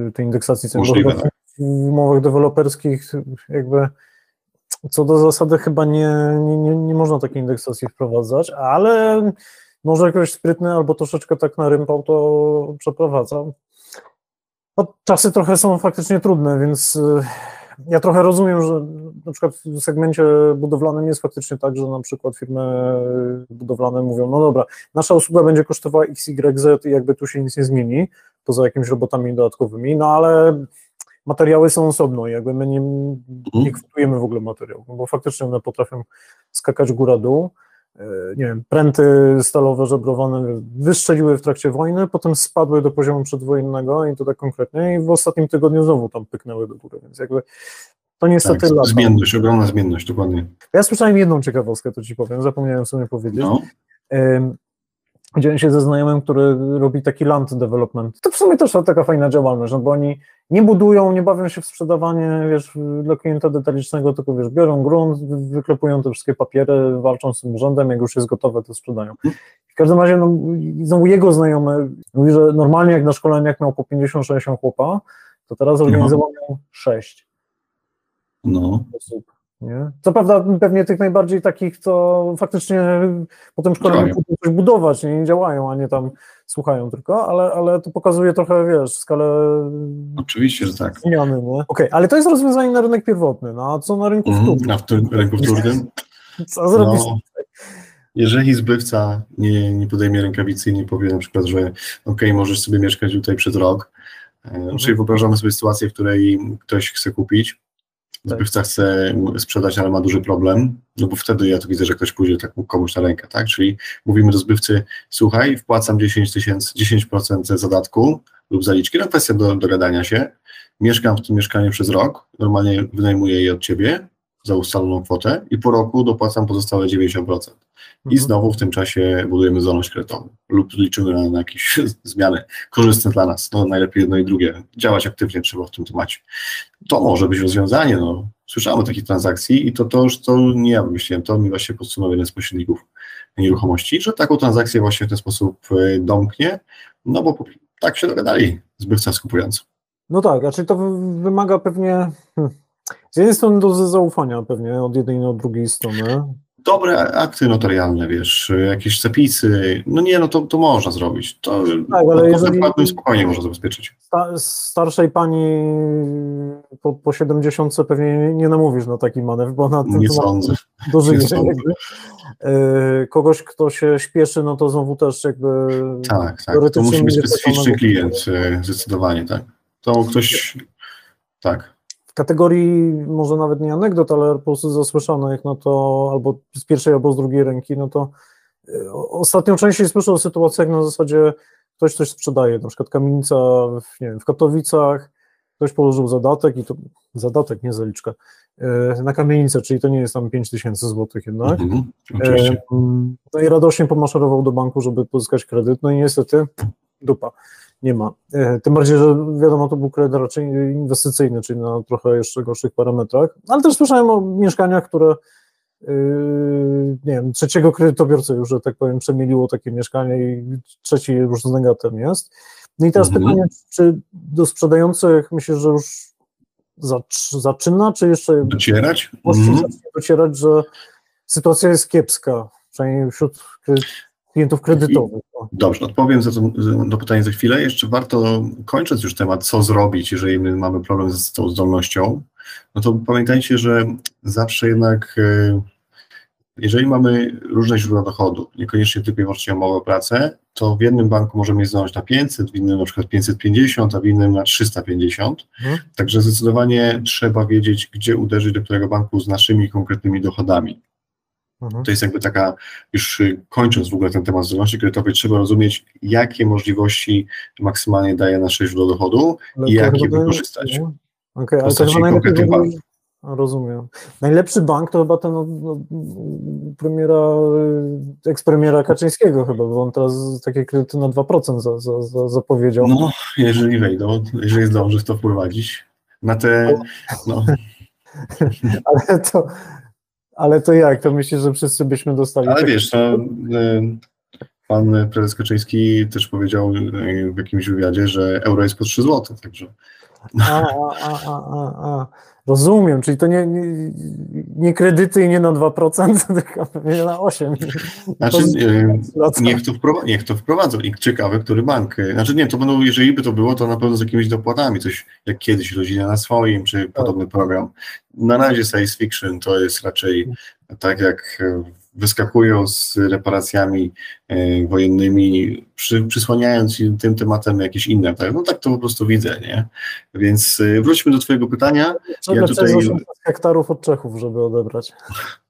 y, tej indeksacji cen. Możliwe, chyba W umowach deweloperskich jakby co do zasady chyba nie, nie, nie, nie można takiej indeksacji wprowadzać, ale może ktoś sprytny albo troszeczkę tak narympał, to przeprowadza. No, czasy trochę są faktycznie trudne, więc y, ja trochę rozumiem, że na przykład w segmencie budowlanym jest faktycznie tak, że na przykład firmy budowlane mówią, no dobra, nasza usługa będzie kosztowała XYZ i jakby tu się nic nie zmieni, poza jakimiś robotami dodatkowymi, no ale materiały są osobno i jakby my nie, nie kwotujemy w ogóle materiałów, no bo faktycznie one potrafią skakać góra-dół, nie wiem, pręty stalowe żebrowane wystrzeliły w trakcie wojny, potem spadły do poziomu przedwojennego i to tak konkretnie i w ostatnim tygodniu znowu tam pyknęły do góry, więc jakby to niestety Tak, lata. zmienność, ogromna zmienność, dokładnie. Ja słyszałem jedną ciekawostkę, to ci powiem, zapomniałem sobie powiedzieć. No, Dzielę się ze znajomym, który robi taki land development. To w sumie też taka fajna działalność, no bo oni nie budują, nie bawią się w sprzedawanie, wiesz, dla klienta detalicznego, tylko wiesz, biorą grunt, wy- wyklepują te wszystkie papiery, walczą z tym urzędem, jak już jest gotowe, to sprzedają. W każdym razie, no, znowu jego znajomy mówi, że normalnie jak na szkoleniach miał po 50-60 chłopa, to teraz organizował miał 6 no. osób. Nie? Co prawda pewnie tych najbardziej takich, co faktycznie po tym szkoleniu Działają. pójdą coś budować, nie, nie działają, a nie tam słuchają tylko, ale, ale to pokazuje trochę, wiesz, skalę Oczywiście, że tak. zmiany? Okej, ale to jest rozwiązanie na rynek pierwotny, no a co na rynku Mhm. wtórnym? A w tym rynku wtórnym Co zrobisz? No, jeżeli zbywca nie, nie podejmie rękawicy i nie powie na przykład, że ok, możesz sobie mieszkać tutaj przez rok, e, czyli wyobrażamy sobie sytuację, w której ktoś chce kupić, zbywca chce sprzedać, ale ma duży problem, no bo wtedy ja to widzę, że ktoś pójdzie tak komuś na rękę, tak? Czyli mówimy do zbywcy, słuchaj, wpłacam 10 tysięcy, 10% zadatku lub zaliczki, no kwestia do dogadania się, mieszkam w tym mieszkaniu przez rok, normalnie wynajmuję je od ciebie za ustaloną kwotę i po roku dopłacam pozostałe 90%. I Mhm. znowu w tym czasie budujemy zdolność kredytową lub liczymy na, na jakieś [laughs] zmiany korzystne dla nas. No, najlepiej jedno i drugie. Działać aktywnie trzeba w tym temacie. To może być rozwiązanie. No. Słyszałem o takich transakcji i to, to już to nie ja wymyśliłem, to mi właśnie podsumował jeden z pośredników nieruchomości, że taką transakcję właśnie w ten sposób e, domknie, no bo tak się dogadali zbywca z kupującym. No tak, znaczy to wy- wymaga pewnie hmm, z jednej strony do zaufania pewnie od jednej od drugiej strony. Dobre akty notarialne, wiesz, jakieś zapisy, no nie, no to, to można zrobić. To Tak, ale jeżeli- spokojnie można zabezpieczyć. Sta, starszej pani po, po 70 pewnie nie, namówisz na taki manewr, bo na tym Nie sądzę. dożyje. nie sądzę. E, Kogoś, kto się śpieszy, no to znowu też jakby Tak, tak. To musi być specyficzny klient, e, zdecydowanie, tak. To ktoś, tak. W kategorii może nawet nie anegdot, ale po prostu zasłyszanych, no to albo z pierwszej, albo z drugiej ręki, no to ostatnio częściej słyszę o sytuacjach na zasadzie ktoś coś sprzedaje, na przykład kamienica w, nie wiem, w Katowicach, ktoś położył zadatek i to zadatek, nie zaliczkę, y, na kamienicę, czyli to nie jest tam 5 tysięcy złotych jednak. Mhm. E, No i radośnie pomaszerował do banku, żeby pozyskać kredyt, no i niestety dupa, nie ma. E, Tym bardziej, że wiadomo, to był kredyt raczej inwestycyjny, czyli na trochę jeszcze gorszych parametrach, ale też słyszałem o mieszkaniach, które yy, nie wiem, trzeciego kredytobiorcy już, że tak powiem, przemieliło takie mieszkanie i trzeci już z negatem jest. No i teraz Mhm. pytanie, czy do sprzedających myślę, że już zacz- zaczyna, czy jeszcze Docierać? Właściwie Mhm. docierać, że sytuacja jest kiepska, przynajmniej wśród kre- klientów kredytowych. Dobrze, odpowiem za to, na pytanie za chwilę. Jeszcze warto, kończąc już temat, co zrobić, jeżeli my mamy problem z tą zdolnością, no to pamiętajcie, że zawsze jednak, e, jeżeli mamy różne źródła dochodu, niekoniecznie tylko i wyłącznie umowę o pracę, to w jednym banku możemy je zdążyć na 500, w innym na przykład 550, a w innym na 350. Mhm. Także zdecydowanie trzeba wiedzieć, gdzie uderzyć do którego banku z naszymi konkretnymi dochodami. Mhm. To jest jakby taka, już y, kończąc w ogóle ten temat zdolności kredytowej, trzeba rozumieć, jakie możliwości maksymalnie daje nasze źródło dochodu Ale i jak je wykorzystać. Okej, ale to chyba najlepiej A, Rozumiem. Najlepszy bank to chyba ten no, no, premiera, y, ekspremiera Kaczyńskiego chyba, bo on teraz takie kredyty na 2% za, za, za, zapowiedział. No, jeżeli wejdą, jeżeli zdąży to wprowadzić, na te, no, [laughs] Ale, to, ale to jak? To myślisz, że wszyscy byśmy dostali ale wiesz, no, y, pan prezes Kaczyński też powiedział y, w jakimś wywiadzie, że euro jest po 3 zł, także [laughs] A, a, a. Rozumiem, czyli to nie, nie, nie kredyty [laughs] i nie na 2%, tylko na 8%. Znaczy, To- niech to, wprowadza, niech to wprowadzą i ciekawe, który bank. y, Znaczy nie, to będą, jeżeli by to było, to na pewno z jakimiś dopłatami, coś jak kiedyś Rodzina na swoim, czy podobny program. Na razie science fiction to jest raczej tak jak y, wyskakują z reparacjami y, wojennymi, przy, przysłaniając tym tematem jakieś inne. Tak? No tak to po prostu widzę, nie? Więc y, wróćmy do twojego pytania. Trzeba Ja tutaj- 800 hektarów od Czechów, żeby odebrać.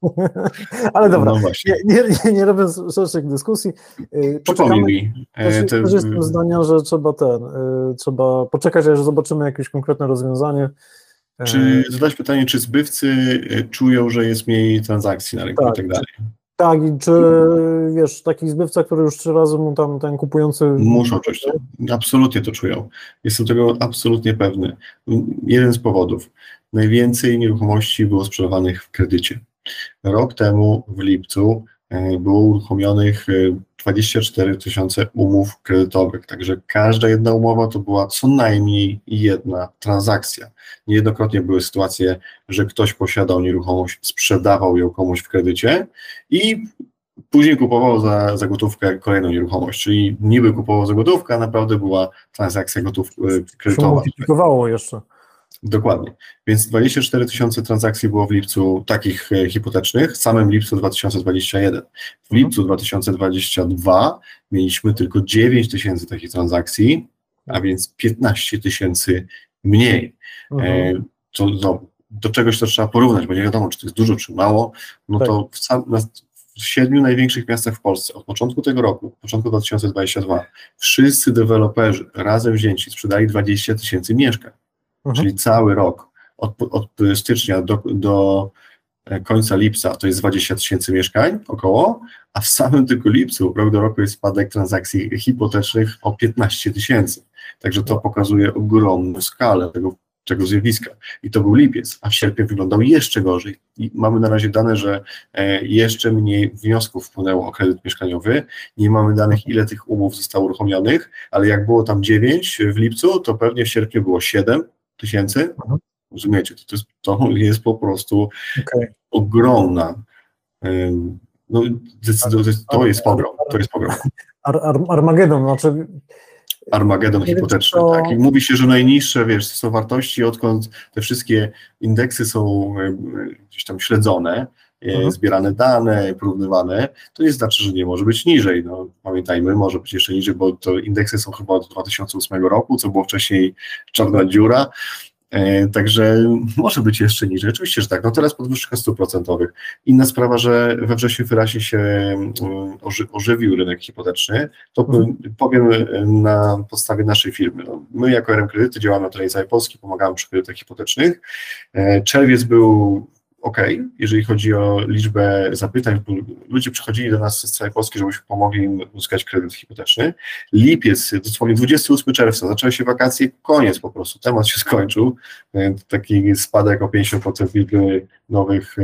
[laughs] Ale dobra, No nie, nie, nie, robiąc szerszych dyskusji, yy, Przypomnij mi. E, te- też jestem zdania, że trzeba ten, trzeba poczekać, aż zobaczymy jakieś konkretne rozwiązanie. Yy, Czy zadać pytanie, czy zbywcy y, czują, że jest mniej transakcji na rynku Tak, i tak dalej? Tak, i czy wiesz, taki zbywca, który już trzy razy mu tam ten kupujący. Muszą czuć to. Absolutnie to czują. Jestem tego absolutnie pewny. Jeden z powodów. Najwięcej nieruchomości było sprzedawanych w kredycie. Rok temu w lipcu e, było uruchomionych e, 24 tysiące umów kredytowych, także każda jedna umowa to była co najmniej jedna transakcja. Niejednokrotnie były sytuacje, że ktoś posiadał nieruchomość, sprzedawał ją komuś w kredycie i później kupował za, za gotówkę kolejną nieruchomość, czyli niby kupował za gotówkę, a naprawdę była transakcja gotów, e, kredytowa. multiplikowało jeszcze. Dokładnie. Więc 24 tysiące transakcji było w lipcu takich e, hipotecznych, w samym lipcu 2021. W lipcu 2022 mieliśmy tylko 9 tysięcy takich transakcji, a więc 15 tysięcy mniej. Mhm. E, to, no, do czegoś to trzeba porównać, bo nie wiadomo, czy to jest dużo, czy mało. No Tak. to w, sam, na, w siedmiu największych miastach w Polsce od początku tego roku, od początku 2022, wszyscy deweloperzy razem wzięci sprzedali 20 tysięcy mieszkań Mhm. czyli cały rok, od, od stycznia do, do końca lipca to jest 20 tysięcy mieszkań około, a w samym tylko lipcu rok do roku jest spadek transakcji hipotecznych o 15 tysięcy. Także to pokazuje ogromną skalę tego tego zjawiska. I to był lipiec, a sierpień wyglądał jeszcze gorzej. I mamy na razie dane, że e, jeszcze mniej wniosków wpłynęło o kredyt mieszkaniowy. Nie mamy danych, ile tych umów zostało uruchomionych, ale jak było tam 9 w lipcu, to pewnie w sierpniu było 7 tysięcy. Mhm. Rozumiecie, to, jest, to jest po prostu Okej. ogromna. No, to jest pogrom. To jest pogrom. Ar, ar, Armagedon, znaczy Armagedon hipoteczny, to- tak? I mówi się, że najniższe, wiesz, są wartości, odkąd te wszystkie indeksy są gdzieś tam śledzone, Mhm. zbierane dane, porównywane, to nie znaczy, że nie może być niżej. No, pamiętajmy, może być jeszcze niżej, bo to indeksy są chyba od 2008 roku, co było wcześniej czarna dziura, E, Także może być jeszcze niżej. Oczywiście, że tak. No teraz podwyżka stóp procentowych. Inna sprawa, że we wrześniu wyraźnie się mm, oży, ożywił rynek hipoteczny. To Mhm. powiem e, na podstawie naszej firmy. No, my jako RM Kredyty działamy na terenie całej Polski, pomagamy przy kredytach hipotecznych. E, Czerwiec był ok, jeżeli chodzi o liczbę zapytań. Ludzie przychodzili do nas z całej Polski, żebyśmy pomogli im uzyskać kredyt hipoteczny. Lipiec, dosłownie 28 czerwca, zaczęły się wakacje, koniec po prostu, temat się skończył. E, Taki spadek o 50% liczby nowych e,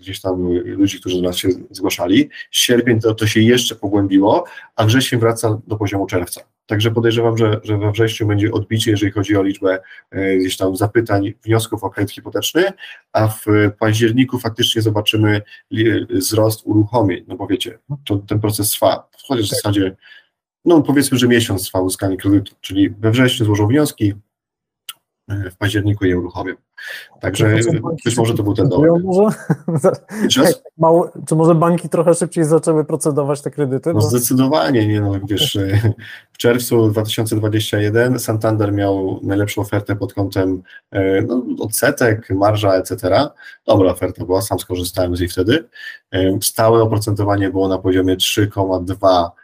gdzieś tam ludzi, którzy do nas się zgłaszali. Sierpień to, to się jeszcze pogłębiło, a wrzesień wraca do poziomu czerwca. Także podejrzewam, że, że we wrześniu będzie odbicie, jeżeli chodzi o liczbę e, gdzieś tam zapytań, wniosków o kredyt hipoteczny, a w październiku faktycznie zobaczymy li- wzrost uruchomień, no bo wiecie, to, ten proces trwa, chociaż w zasadzie, no powiedzmy, że miesiąc trwa uzyskanie kredytu, czyli we wrześniu złożą wnioski, e, w październiku je uruchomią. Także być może to był ten dołek. Może? [laughs] Mało, czy może banki trochę szybciej zaczęły procedować te kredyty? No zdecydowanie, nie no, wiesz, e, w czerwcu 2021 Santander miał najlepszą ofertę pod kątem e, no, odsetek, marża, etc. Dobra oferta była, sam skorzystałem z niej wtedy. E, Stałe oprocentowanie było na poziomie 3,2 e,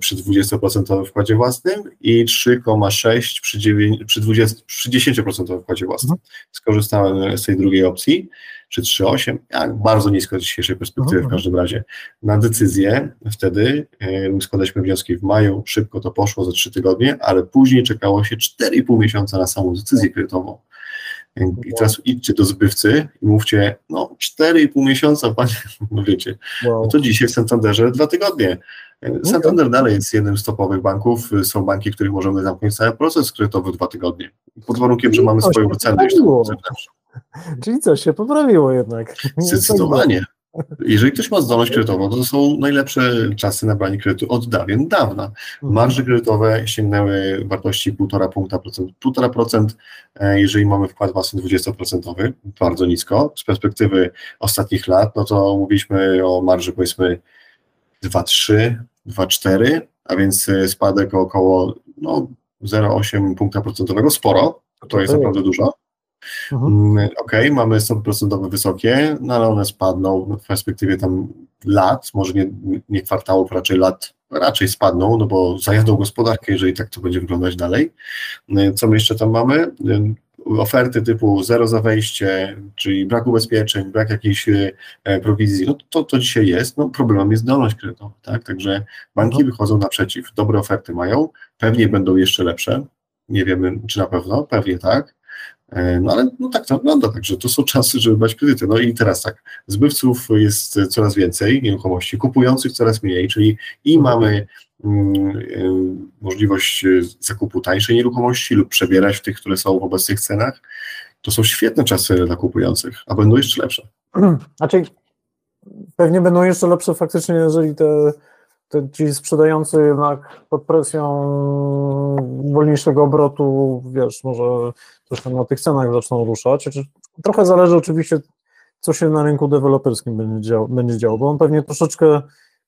przy 20% wkładzie własnym i 3,6 przy, 9 przy, 20 przy 10% wkładzie własnym. Skorzystałem z tej drugiej opcji, czy 3,8, jak bardzo nisko z dzisiejszej perspektywy w Mhm. każdym razie. Na decyzję wtedy e, składaliśmy wnioski w maju, szybko to poszło za 3 tygodnie, ale później czekało się 4,5 miesiąca na samą decyzję kredytową. E, I teraz idźcie do zbywcy i mówcie, no 4,5 miesiąca, panie, [laughs] no wiecie, no to dzisiaj w Santanderze dwa tygodnie. Santander dalej jest jednym z topowych banków. Są banki, których możemy zamknąć cały proces kredytowy w dwa tygodnie. Pod warunkiem, że mamy swoją już zewnętrzną. [laughs] Czyli coś się poprawiło jednak. Nie Zdecydowanie. [laughs] Jeżeli ktoś ma zdolność kredytową, to są najlepsze czasy na branie kredytu od dawien dawna. Mhm. Marże kredytowe sięgnęły wartości 1,5 punkta procent. 1,5%, e, jeżeli mamy wkład własny 20%, bardzo nisko. Z perspektywy ostatnich lat, no to mówiliśmy o marży powiedzmy 2,3, 2,4, a więc e, spadek o około no, 0,8 punkta procentowego, sporo, to jest naprawdę dużo. Mhm. Mm, Okej, mamy stopy procentowe wysokie, no ale one spadną w perspektywie tam lat, może nie, nie kwartałów, raczej lat, raczej spadną, no bo zajadą gospodarkę, jeżeli tak to będzie wyglądać dalej. Y, Co my jeszcze tam mamy? Oferty typu zero za wejście, czyli brak ubezpieczeń, brak jakiejś e, prowizji, no to, to dzisiaj jest, no problemem jest zdolność kredytowa, tak, także banki Mhm. wychodzą naprzeciw, dobre oferty mają, pewnie będą jeszcze lepsze, nie wiemy czy na pewno, pewnie tak, No ale no tak to wygląda, także to są czasy, żeby brać kredyty. No i teraz tak, zbywców jest coraz więcej nieruchomości, kupujących coraz mniej, czyli i mamy mm, y, możliwość y, zakupu tańszej nieruchomości lub przebierać w tych, które są w obecnych cenach. To są świetne czasy dla kupujących, a będą jeszcze lepsze. [clears throat] Znaczy, pewnie będą jeszcze lepsze faktycznie, jeżeli te, te ci sprzedający jednak pod presją wolniejszego obrotu, wiesz, może tam na tych cenach zaczną ruszać. Znaczy, Trochę zależy oczywiście, co się na rynku deweloperskim będzie działo, będzie działo, bo on pewnie troszeczkę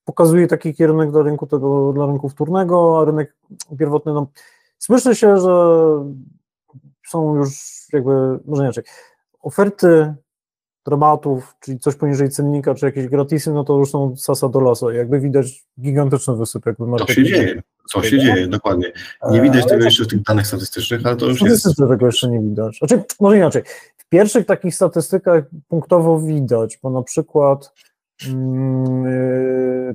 pokazuje taki kierunek dla rynku tego, dla rynku wtórnego, a rynek pierwotny, no, słyszy się, że są już jakby, może inaczej, oferty rabatów, czyli coś poniżej cennika, czy jakieś gratisy, no to już są sasa do lasa. Jakby widać gigantyczny wysyp jakby To się dzieje, to się dzieje, dokładnie. Nie widać tego jeszcze w tych danych statystycznych, ale to już jest. Statystyce tego jeszcze nie widać. Znaczy, może inaczej. W pierwszych takich statystykach punktowo widać, bo na przykład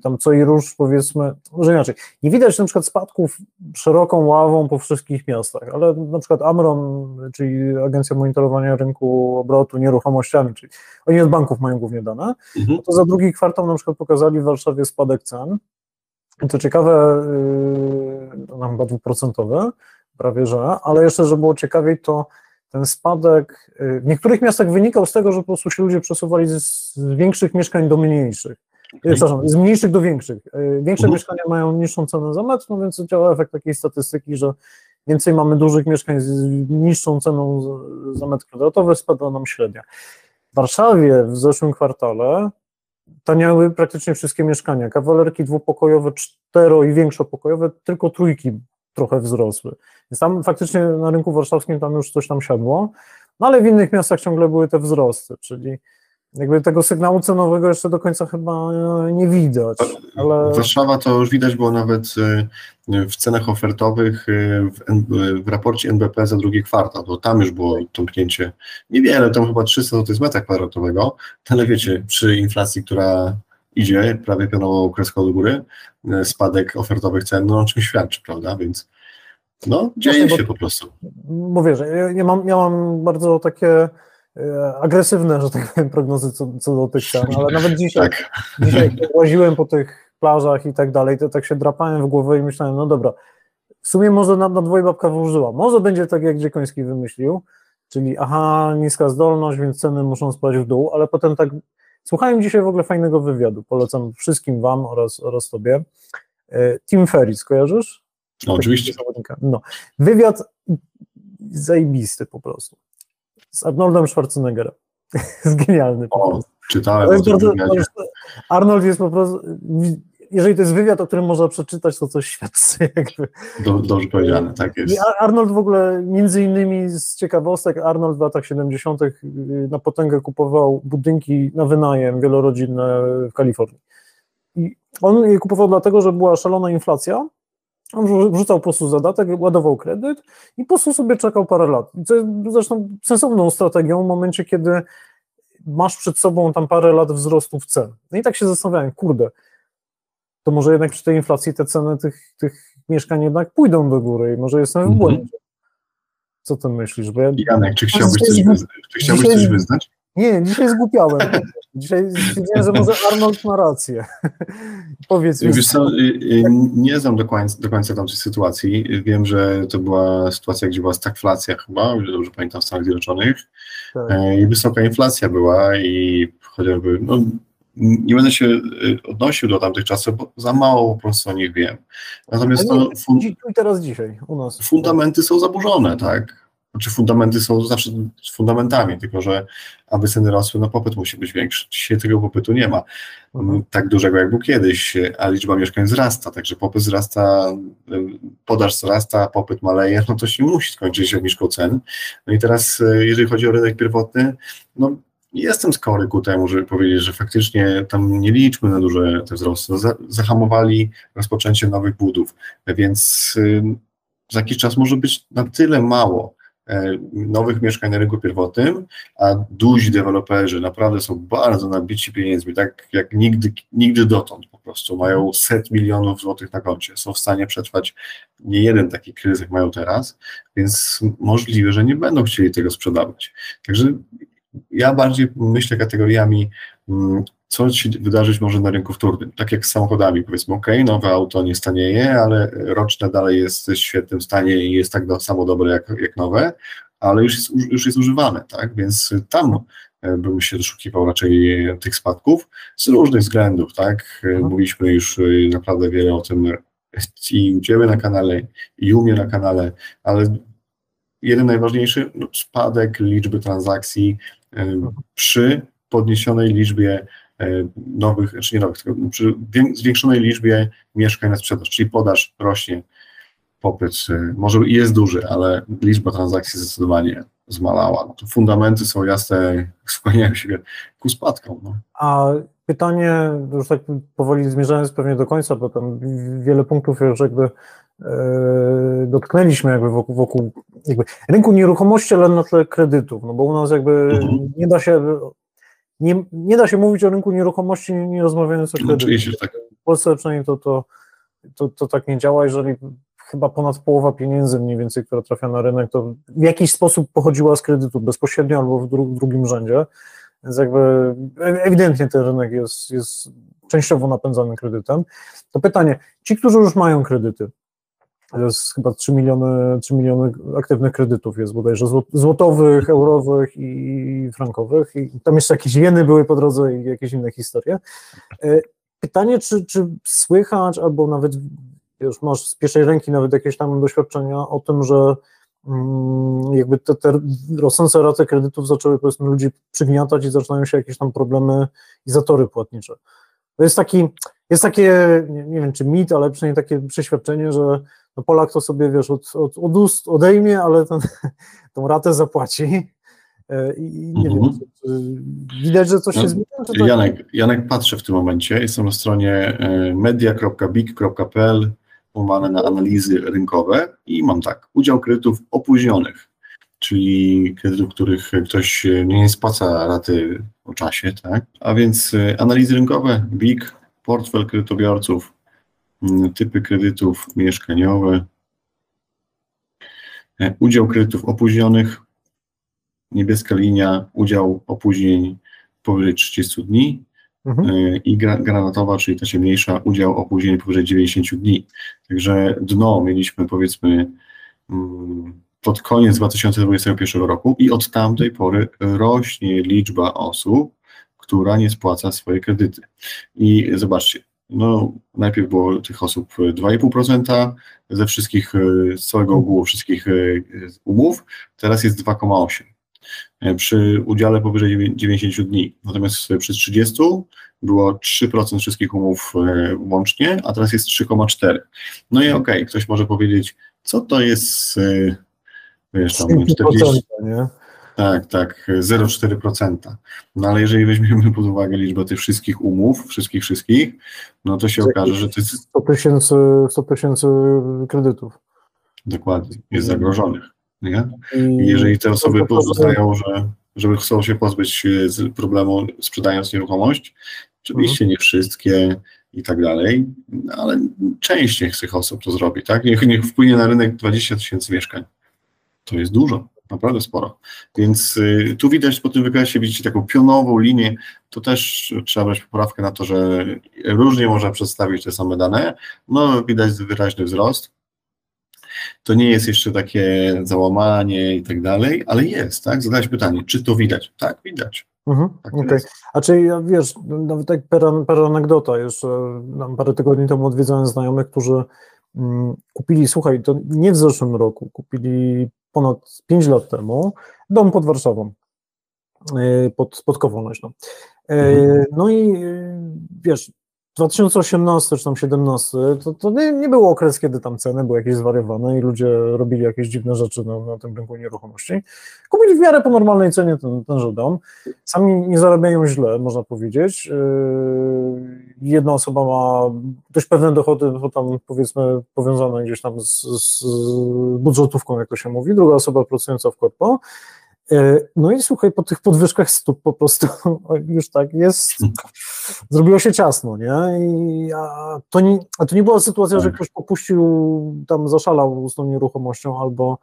tam co i róż powiedzmy, może inaczej, nie widać na przykład spadków szeroką ławą po wszystkich miastach, ale na przykład Amron, czyli Agencja Monitorowania Rynku Obrotu Nieruchomościami, czyli oni od banków mają głównie dane, Mhm. to za drugi kwartał na przykład pokazali w Warszawie spadek cen. Co ciekawe, yy, chyba dwuprocentowy, prawie że, ale jeszcze, żeby było ciekawiej, to ten spadek yy, w niektórych miastach wynikał z tego, że po prostu się ludzie przesuwali z, większych mieszkań do mniejszych. Yy, Przepraszam, z mniejszych do większych. Yy, Większe Mhm. mieszkania mają niższą cenę za metr, no więc działa efekt takiej statystyki, że więcej mamy dużych mieszkań z niższą ceną za metr kwadratowy, spada nam średnia. W Warszawie w zeszłym kwartale taniały praktycznie wszystkie mieszkania. Kawalerki dwupokojowe, cztero i większopokojowe, tylko trójki trochę wzrosły. Więc tam faktycznie na rynku warszawskim tam już coś tam siadło, no ale w innych miastach ciągle były te wzrosty, czyli jakby tego sygnału cenowego jeszcze do końca chyba nie widać, ale Warszawa to już widać było nawet y, w cenach ofertowych y, w, w raporcie NBP za drugi kwartał, to tam już było tąpnięcie niewiele, tam chyba 300 zł z metra kwadratowego, ale wiecie, przy inflacji, która idzie prawie pionową kreską do góry, y, spadek ofertowych cen, no o czym świadczy, prawda, więc no dzieje bo- się po prostu. mówię, że ja, ja, mam, ja mam bardzo takie e, agresywne, że tak powiem, prognozy co, co do tych cen, ale nawet [laughs] dzisiaj Tak, Dzisiaj łaziłem po tych plażach i tak dalej, to tak się drapałem w głowę i myślałem, no dobra, w sumie może na, na dwoje babka włożyła. Może będzie tak, jak Dziekoński wymyślił, czyli aha, niska zdolność, więc ceny muszą spaść w dół, ale potem tak, słuchałem dzisiaj w ogóle fajnego wywiadu, polecam wszystkim wam oraz, oraz tobie. E, Tim Ferris, kojarzysz? no, oczywiście. No. Wywiad zajebisty po prostu. Z Arnoldem Schwarzeneggerem. [laughs] jest genialny po O, prostu. czytałem o jest tym. Arnold jest po prostu. Jeżeli to jest wywiad, o którym można przeczytać, to coś świadczy. [laughs] Jakby. Do, dobrze powiedziane, tak jest. Ar- Arnold w ogóle, między innymi z ciekawostek, Arnold w latach 70. na potęgę kupował budynki na wynajem wielorodzinne w Kalifornii. I on je kupował dlatego, że była szalona inflacja. On wrzu- wrzucał po prostu zadatek, ładował kredyt i po prostu sobie czekał parę lat. Co jest zresztą sensowną strategią w momencie, kiedy masz przed sobą tam parę lat wzrostów cen. No i tak się zastanawiałem, kurde, to może jednak przy tej inflacji te ceny tych, tych mieszkań jednak pójdą do góry i może jestem w Mhm. błędzie. Co ty myślisz? Bo ja, Janek, czy chciałbyś coś, wyznać? czy chciałbyś dzisiaj coś wyznać? nie, dzisiaj zgłupiałem. Dzisiaj stwierdziłem, że może Arnold ma rację. [laughs] Powiedz mi. Wiesz co, y, y, nie znam do końca, do końca tamtej sytuacji. Wiem, że to była sytuacja, gdzie była stagflacja chyba, o ile dobrze pamiętam, w Stanach Zjednoczonych Tak. e, i wysoka inflacja była i chociażby, no, nie będę się y, odnosił do tamtych czasów, bo za mało po prostu o nich wiem. Natomiast nie, fun, teraz dzisiaj u nas. fundamenty są zaburzone, tak? Znaczy fundamenty są zawsze z fundamentami, tylko że aby ceny rosły, no popyt musi być większy. Dzisiaj tego popytu nie ma Mhm. tak dużego, jak był kiedyś, a liczba mieszkań wzrasta, także popyt wzrasta, y, podaż wzrasta, popyt maleje, no to się musi skończyć obniżką cen. No i teraz, y, jeżeli chodzi o rynek pierwotny, no jestem skory ku temu, żeby powiedzieć, że faktycznie tam nie liczmy na duże te wzrosty. No, za- zahamowali rozpoczęcie nowych budów, więc za jakiś czas może być na tyle mało e, nowych mieszkań na rynku pierwotnym, a duzi deweloperzy naprawdę są bardzo nabici pieniędzmi, tak jak nigdy, nigdy dotąd po prostu. Mają set milionów złotych na koncie, są w stanie przetrwać nie jeden taki kryzys, jak mają teraz, więc możliwe, że nie będą chcieli tego sprzedawać. Także ja bardziej myślę kategoriami, mm, co się wydarzyć może na rynku wtórnym. Tak jak z samochodami, powiedzmy, ok, nowe auto nie stanieje, ale roczne dalej jest w świetnym stanie i jest tak do, samo dobre jak, jak nowe, ale już jest, już jest używane, tak? Więc tam e, bym się doszukiwał raczej e, tych spadków z różnych względów, tak? E, Mhm. Mówiliśmy już naprawdę wiele o tym i u Ciebie na kanale, i u mnie na kanale, ale jeden najważniejszy, no, spadek liczby transakcji przy podniesionej liczbie e, nowych, czy nie nowych, tylko przy wię- zwiększonej liczbie mieszkań na sprzedaż, czyli podaż rośnie, popyt e, może jest duży, ale liczba transakcji zdecydowanie zmalała. No to fundamenty są jasne, [laughs] skłaniają się ku spadkom. No. A pytanie, już tak powoli zmierzając pewnie do końca, bo tam wiele punktów już jakby e, dotknęliśmy jakby wokół, wokół jakby rynku nieruchomości, ale na tle kredytów, no bo u nas jakby Mhm. nie da się nie, nie da się mówić o rynku nieruchomości, nie, rozmawiając o No, kredytach. oczywiście, tak. W Polsce przynajmniej to, to, to, to tak nie działa, jeżeli chyba ponad połowa pieniędzy mniej więcej, która trafia na rynek, to w jakiś sposób pochodziła z kredytu, bezpośrednio albo w, dru, w drugim rzędzie. Więc jakby ewidentnie ten rynek jest, jest częściowo napędzany kredytem. To pytanie, ci, którzy już mają kredyty, jest chyba 3 miliony, 3 miliony aktywnych kredytów jest bodajże zło- złotowych, eurowych i frankowych i tam jeszcze jakieś jeny były po drodze i jakieś inne historie. E, Pytanie, czy, czy słychać albo nawet już masz z pierwszej ręki nawet jakieś tam doświadczenia o tym, że mm, jakby te, te rosnące raty kredytów zaczęły powiedzmy ludzi przygniatać i zaczynają się jakieś tam problemy i zatory płatnicze. To jest taki, jest takie, nie, nie wiem czy mit, ale przynajmniej takie przeświadczenie, że no Polak to sobie, wiesz, od, od, od ust odejmie, ale ten, [laughs] tą ratę zapłaci. E, I nie Mhm. wiem, widać, że coś No, się zmienia? Czy tak? Janek, Janek patrzę w tym momencie, jestem na stronie e, media.big.pl, łamane na analizy rynkowe i mam tak, udział kredytów opóźnionych, czyli kredytów, których ktoś nie spłaca raty o czasie, tak? A więc e, analizy rynkowe, BIG, portfel kredytobiorców, typy kredytów mieszkaniowe, e, udział kredytów opóźnionych, niebieska linia, udział opóźnień powyżej 30 dni, Mhm. y, i gra- granatowa, czyli ta ciemniejsza, udział opóźnień powyżej 90 dni. Także dno mieliśmy powiedzmy mm, pod koniec 2021 roku i od tamtej pory rośnie liczba osób, która nie spłaca swoje kredyty. I zobaczcie, no najpierw było tych osób 2,5% ze wszystkich, y, z całego ogółu wszystkich y, umów, teraz jest 2,8% e, przy udziale powyżej dziewię- 90 dni. Natomiast przy 30 było 3% wszystkich umów e, łącznie, a teraz jest 3,4%. No i okej, ktoś może powiedzieć, co to jest, e, wiesz, tam 40, nie? Tak, tak, 0,4%. No ale jeżeli weźmiemy pod uwagę liczbę tych wszystkich umów, wszystkich, wszystkich, no to się okaże, że to jest 100 tysięcy 100 tysięcy kredytów. dokładnie, jest zagrożonych. Nie? I jeżeli te osoby poznają, że żeby chcą się pozbyć e, z problemu sprzedając nieruchomość, oczywiście nie wszystkie i tak dalej, ale część z tych osób to zrobi, tak? Niech, niech wpłynie na rynek 20 tysięcy mieszkań. To jest dużo, naprawdę sporo. Więc y, tu widać po tym wykresie, widzicie taką pionową linię, to też trzeba brać poprawkę na to, że różnie można przedstawić te same dane. No, widać wyraźny wzrost. To nie jest jeszcze takie załamanie i tak dalej, ale jest, tak? Zadałeś pytanie, czy to widać? Tak, widać. Mhm, Tak jest. A czy ja wiesz, nawet tak per, per anegdota, jeszcze nam parę tygodni temu odwiedzałem znajomych, którzy mm, kupili, słuchaj, to nie w zeszłym roku, kupili ponad 5 lat temu dom pod Warszawą, e, pod, pod Kowolnośną. E, Mhm. No i e, wiesz, 2018 czy tam 17 to, to nie, nie był okres, kiedy tam ceny były jakieś zwariowane i ludzie robili jakieś dziwne rzeczy na, na tym rynku nieruchomości. Kupili w miarę po normalnej cenie ten, tenże dom. Sami nie zarabiają źle, można powiedzieć. Yy, Jedna osoba ma dość pewne dochody, bo tam powiedzmy powiązane gdzieś tam z, z budżetówką, jak to się mówi, druga osoba pracująca w korpo. Yy, No i słuchaj, po tych podwyżkach stóp po prostu [laughs] już tak jest, zrobiło się ciasno, nie? I, a, to nie a to nie była sytuacja, że Tak. ktoś popuścił, tam zaszalał z tą nieruchomością albo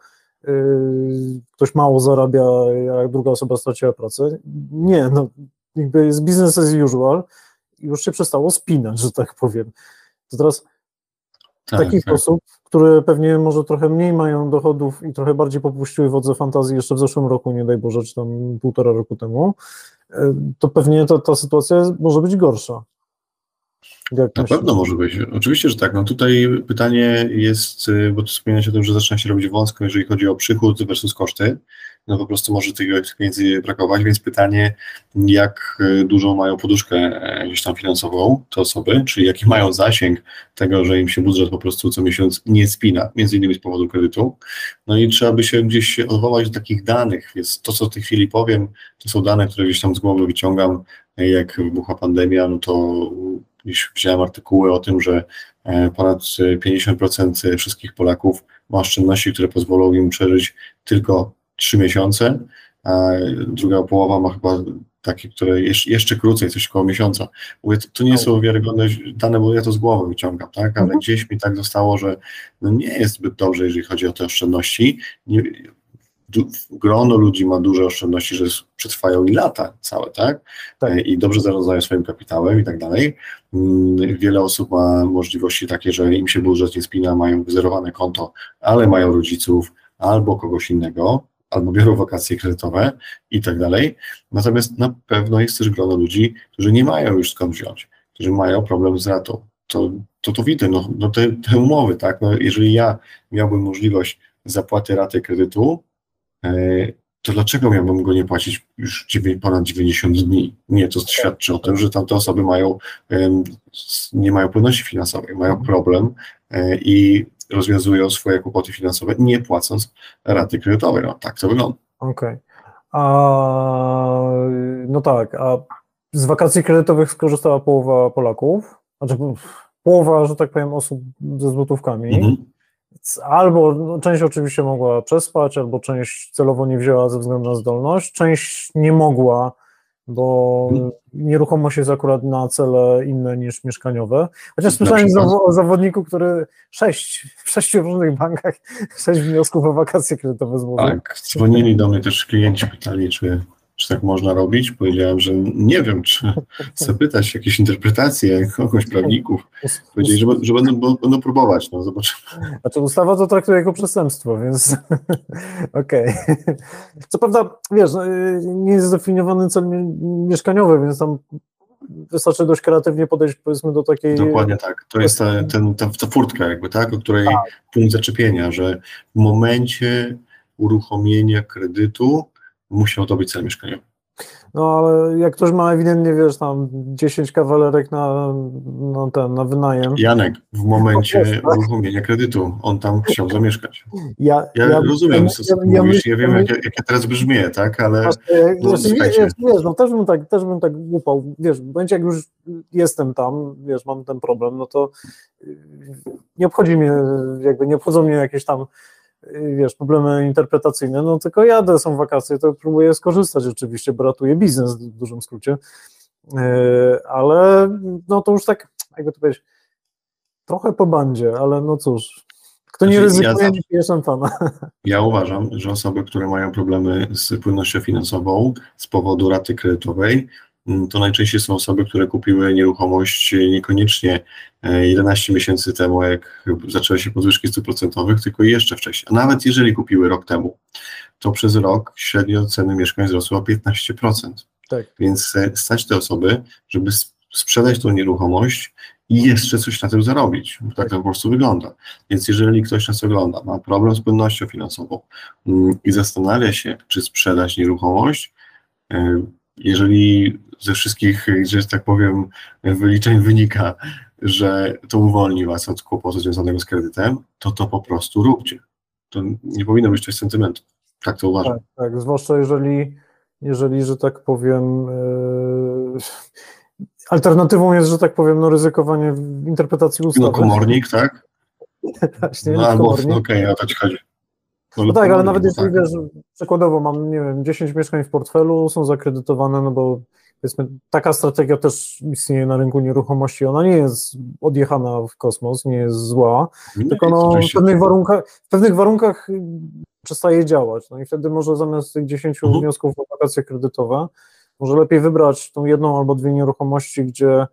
yy, ktoś mało zarabia, jak druga osoba straciła pracę. Nie, no jakby jest business as usual i już się przestało spinać, że tak powiem. To teraz Tak, takich tak. osób, które pewnie może trochę mniej mają dochodów i trochę bardziej popuściły wodze fantazji jeszcze w zeszłym roku, nie daj Boże, czy tam półtora roku temu, e, to pewnie ta, ta sytuacja może być gorsza. Jak Na pewno może być. Oczywiście, że tak. No tutaj pytanie jest, y, bo tu wspomniałeś o tym, że zaczyna się robić wąsko, jeżeli chodzi o przychód versus koszty. No po prostu może tych pieniędzy brakować, więc pytanie, jak y, dużą mają poduszkę e, gdzieś tam finansową te osoby, czyli jaki mają zasięg tego, że im się budżet po prostu co miesiąc nie spina, między innymi z powodu kredytu. No i trzeba by się gdzieś odwołać do takich danych, więc to, co w tej chwili powiem, to są dane, które gdzieś tam z głowy wyciągam, jak wybuchła pandemia, no to gdzieś wziąłem artykuły o tym, że e, ponad e, 50% wszystkich Polaków ma oszczędności, które pozwolą im przeżyć tylko 3 miesiące, a druga połowa ma chyba takie, które jeszcze, krócej, coś koło miesiąca. Mówię, to, to nie są wiarygodne dane, bo ja to z głowy wyciągam, tak? Ale Mhm. gdzieś mi tak zostało, że no nie jest zbyt dobrze, jeżeli chodzi o te oszczędności. Nie, du, grono ludzi ma duże oszczędności, że przetrwają i lata całe, tak? Tak. E, I dobrze zarządzają swoim kapitałem i tak dalej. Mm, Wiele osób ma możliwości takie, że im się budżet nie spina, mają wyzerowane konto, ale mają rodziców albo kogoś innego, albo biorą wakacje kredytowe i tak dalej. Natomiast na pewno jest też grono ludzi, którzy nie mają już skąd wziąć, którzy mają problem z ratą. To to, to widzę, no, no te, te umowy, tak? No, jeżeli ja miałbym możliwość zapłaty raty kredytu, e, to dlaczego miałbym go nie płacić już ponad 90 dni? Nie, to świadczy o tym, że tamte osoby mają, nie mają płynności finansowej, mają problem e, i rozwiązują swoje kłopoty finansowe, nie płacąc raty kredytowej. No, tak to wygląda. Okej. A no tak, a z wakacji kredytowych skorzystała połowa Polaków, znaczy połowa, że tak powiem, osób ze złotówkami. Mhm. Albo no, część oczywiście mogła przespać, albo część celowo nie wzięła ze względu na zdolność, część nie mogła, bo nieruchomość jest akurat na cele inne niż mieszkaniowe. Chociaż słyszałem zawo- o zawodniku, który sześć, w sześciu różnych bankach [laughs] sześć wniosków o wakacje kredytowe złożył. Tak, dzwonili do mnie też klienci, pytali, czy, czy tak można robić. Powiedziałem, że nie wiem, czy [laughs] zapytać jakieś interpretacje kogoś, prawników. Powiedzieli, że, że będą, będą próbować, no zobaczymy. Znaczy ustawa to traktuje jako przestępstwo, więc [laughs] okej. Co prawda, wiesz, no, y, nie jest zdefiniowany cel mie- mieszkaniowy, więc tam wystarczy dość kreatywnie podejść powiedzmy do takiej... Dokładnie tak. To jest ta, ten, ta, ta furtka jakby, tak, o której punkt zaczepienia, że w momencie uruchomienia kredytu musiał to być cel mieszkaniowy. No ale jak ktoś ma ewidentnie, wiesz, tam 10 kawalerek na, na ten, na wynajem. Janek, w No momencie jest, tak? uruchomienia kredytu, on tam chciał zamieszkać. Ja, Ja, rozumiem, co ja, mówisz, ja, ja, wiem, jak, jak ja teraz brzmię, tak, ale No, znaczy, słuchajcie. wiesz, wiesz, no też bym tak, też bym tak upał, wiesz, w momencie jak już jestem tam, wiesz, mam ten problem, no to nie obchodzi mnie, jakby nie obchodzą mnie jakieś tam, wiesz, problemy interpretacyjne, no tylko jadę, są wakacje, to próbuję skorzystać oczywiście, bo ratuję biznes w dużym skrócie, Yy, ale no to już tak, jakby to powiedzieć, trochę po bandzie, ale no cóż, kto nie Znaczy, ja ryzykuje, zawsze- nie pije szampana. Ja uważam, że osoby, które mają problemy z płynnością finansową z powodu raty kredytowej, mm, to najczęściej są osoby, które kupiły nieruchomość niekoniecznie 11 miesięcy temu, jak zaczęły się podwyżki stóp procentowych, tylko jeszcze wcześniej. A nawet jeżeli kupiły rok temu, to przez rok średnio ceny mieszkań wzrosły o 15%. Tak. Więc e, stać te osoby, żeby sprzedać tą nieruchomość i jeszcze coś na tym zarobić. Bo Tak to po prostu wygląda. Więc jeżeli ktoś nas ogląda, ma problem z płynnością finansową mm, i zastanawia się, czy sprzedać nieruchomość, e, jeżeli ze wszystkich, że tak powiem, wyliczeń wynika, że to uwolni Was od kłopotu związanego z kredytem, to to po prostu róbcie. To nie powinno być coś sentymentu. Tak to uważam. Tak, tak, zwłaszcza jeżeli, jeżeli, że tak powiem, yy, alternatywą jest, że tak powiem, no, ryzykowanie w interpretacji ustawy. No komornik, tak? [laughs] Właśnie, No albo, no okej, o to ci chodzi. No tak, ale nawet no jeśli tak. wiesz, przykładowo mam, nie wiem, 10 mieszkań w portfelu, są zakredytowane, no bo powiedzmy, taka strategia też istnieje na rynku nieruchomości, ona nie jest odjechana w kosmos, nie jest zła, Nie, tylko no, w, pewnych warunkach, w pewnych warunkach przestaje działać. No i wtedy może zamiast tych 10 Mhm. wniosków o wakacje kredytowe, może lepiej wybrać tą jedną albo dwie nieruchomości, gdzie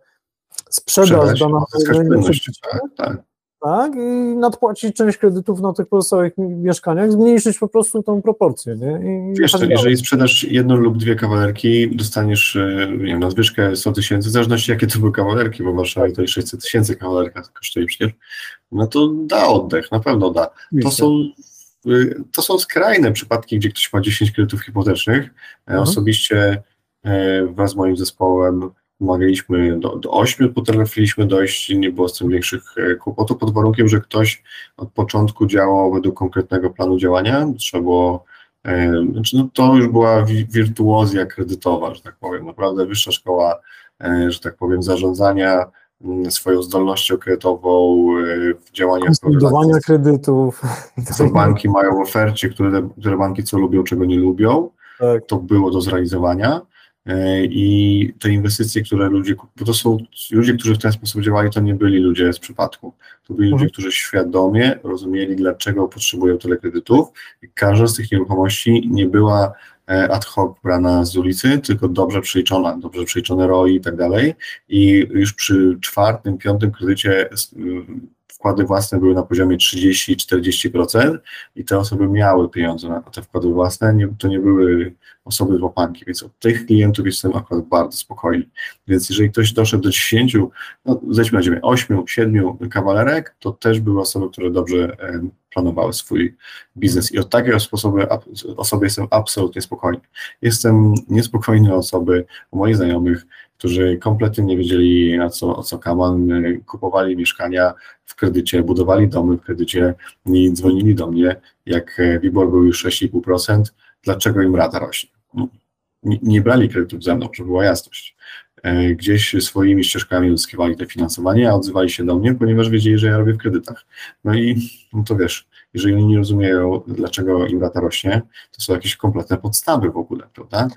sprzedaż Sprzedać, dana płynność. Tak, tak. Tak, i nadpłacić część kredytów na tych pozostałych mi- mieszkaniach, zmniejszyć po prostu tą proporcję, nie? I Wiesz, tak jeżeli sprzedasz jedną lub dwie kawalerki, dostaniesz e, nie wiem, nadwyżkę 100 tysięcy, w zależności jakie to były kawalerki, bo w Warszawie to jest 600 tysięcy kawalerka kosztuje przecież, no to da oddech, na pewno da. To są, y, to są skrajne przypadki, gdzie ktoś ma 10 kredytów hipotecznych. E, Mhm. Osobiście e, wraz z moim zespołem pomagaliśmy do, do 8, potrafiliśmy dojść, nie było z tym większych e, kłopotów, pod warunkiem, że ktoś od początku działał według konkretnego planu działania. Trzeba było, e, znaczy no to już była wi- wirtuozja kredytowa, że tak powiem, naprawdę wyższa szkoła, e, że tak powiem, zarządzania m, swoją zdolnością kredytową w działaniach konsolidowania kredytów. co banki mają w ofercie, które, które banki co lubią, czego nie lubią, Tak. to było do zrealizowania. E, i te inwestycje, które ludzie, bo to są ludzie, którzy w ten sposób działali, to nie byli ludzie z przypadku. To byli ludzie, Mhm. którzy świadomie rozumieli, dlaczego potrzebują tyle kredytów i każda z tych nieruchomości nie była e, ad hoc brana z ulicy, tylko dobrze przeliczona, dobrze przeliczone ROI i tak dalej. I już przy czwartym, piątym kredycie wkłady własne były na poziomie 30-40% i te osoby miały pieniądze na te wkłady własne, nie, to nie były osoby z łapanki, więc od tych klientów jestem akurat bardzo spokojny. Więc jeżeli ktoś doszedł do 10, no zejdźmy na ziemię, 8, 7 kawalerek, to też były osoby, które dobrze em, planowały swój biznes i od takiego sposobu ap- osoby jestem absolutnie spokojny. Jestem niespokojny osoby, moich znajomych, którzy kompletnie nie wiedzieli na co, o co kaman, y, kupowali mieszkania w kredycie, budowali domy w kredycie i dzwonili do mnie, jak e, WIBOR był już 6,5%, dlaczego im rata rośnie. No, Nie, brali kredytów ze mną, żeby była jasność. E, Gdzieś swoimi ścieżkami uzyskiwali te finansowanie, a odzywali się do mnie, ponieważ wiedzieli, że ja robię w kredytach. No i no to wiesz, jeżeli oni nie rozumieją, dlaczego im rata rośnie, to są jakieś kompletne podstawy w ogóle, prawda?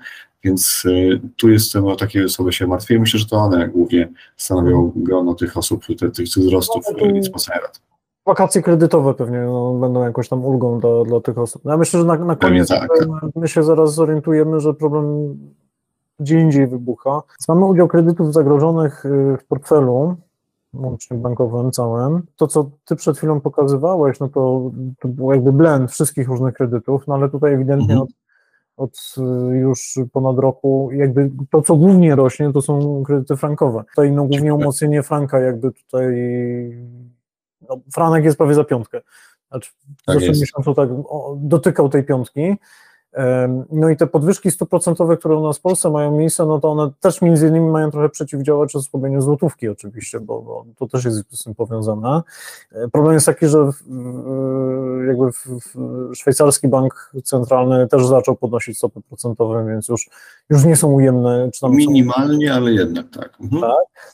Więc y, tu jestem o takie osoby się martwię i myślę, że to one głównie stanowią grono tych osób, te, tych wzrostów No, y, z płacenia rat. Wakacje kredytowe pewnie no, będą jakąś tam ulgą dla, dla tych osób. No, Ja myślę, że na, na koniec tak. my, się zaraz zorientujemy, że problem gdzie indziej wybucha. Mamy udział kredytów zagrożonych y, w portfelu, łącznie bankowym całym. To, co ty przed chwilą pokazywałeś, no to, to był jakby blend wszystkich różnych kredytów, no ale tutaj ewidentnie Mhm. od, od y, już ponad roku jakby to, co głównie rośnie, to są kredyty frankowe. Tutaj no głównie umocnienie franka jakby tutaj no, Franek jest prawie za piątkę. Znaczy, w Tak zeszłym jest. miesiącu tak o, dotykał tej piątki. No i te podwyżki 100%, które u nas w Polsce mają miejsce, no to one też między innymi mają trochę przeciwdziałać osłabieniu złotówki oczywiście, bo, bo to też jest z tym powiązane. E, Problem jest taki, że w, w- jakby w, w szwajcarski bank centralny też zaczął podnosić stopy procentowe, więc już, już nie są ujemne. Czy tam są, Minimalnie, ale jednak tak. Mhm. Tak.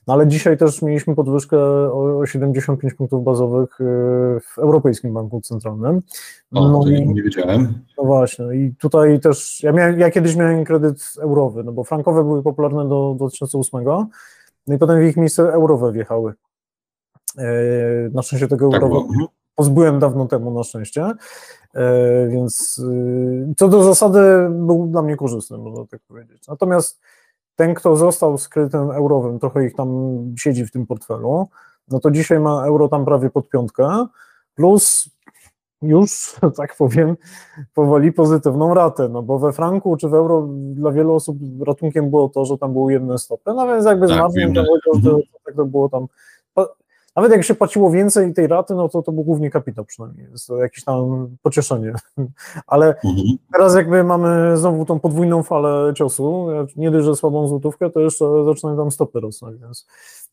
no ale dzisiaj też mieliśmy podwyżkę o, o 75 punktów bazowych y, w Europejskim Banku Centralnym. O, No to i nie wiedziałem. no właśnie, i tutaj też, ja, miałem, ja kiedyś miałem kredyt eurowy, no bo frankowe były popularne do, do 2008, no i potem w ich miejsce eurowe wjechały. E, Na szczęście tego Tak eurowe było. Pozbyłem dawno temu na szczęście, e, więc y, co do zasady był dla mnie korzystny, można tak powiedzieć. Natomiast ten, kto został z kredytem eurowym, trochę ich tam siedzi w tym portfelu, no to dzisiaj ma euro tam prawie pod piątkę, plus już, [laughs] tak powiem, powoli pozytywną ratę, no bo we franku czy w euro dla wielu osób ratunkiem było to, że tam były ujemne stopy, no więc jakby Tak, marginem ujemne. tego, że to, Mhm. tak to było tam, nawet jak się płaciło więcej tej raty, no to to był głównie kapitał przynajmniej, jest to jakieś tam pocieszenie, [laughs] ale Mhm. Teraz jakby mamy znowu tą podwójną falę ciosu, nie dość, że słabą złotówkę, to jeszcze zaczynają tam stopy rosnąć, więc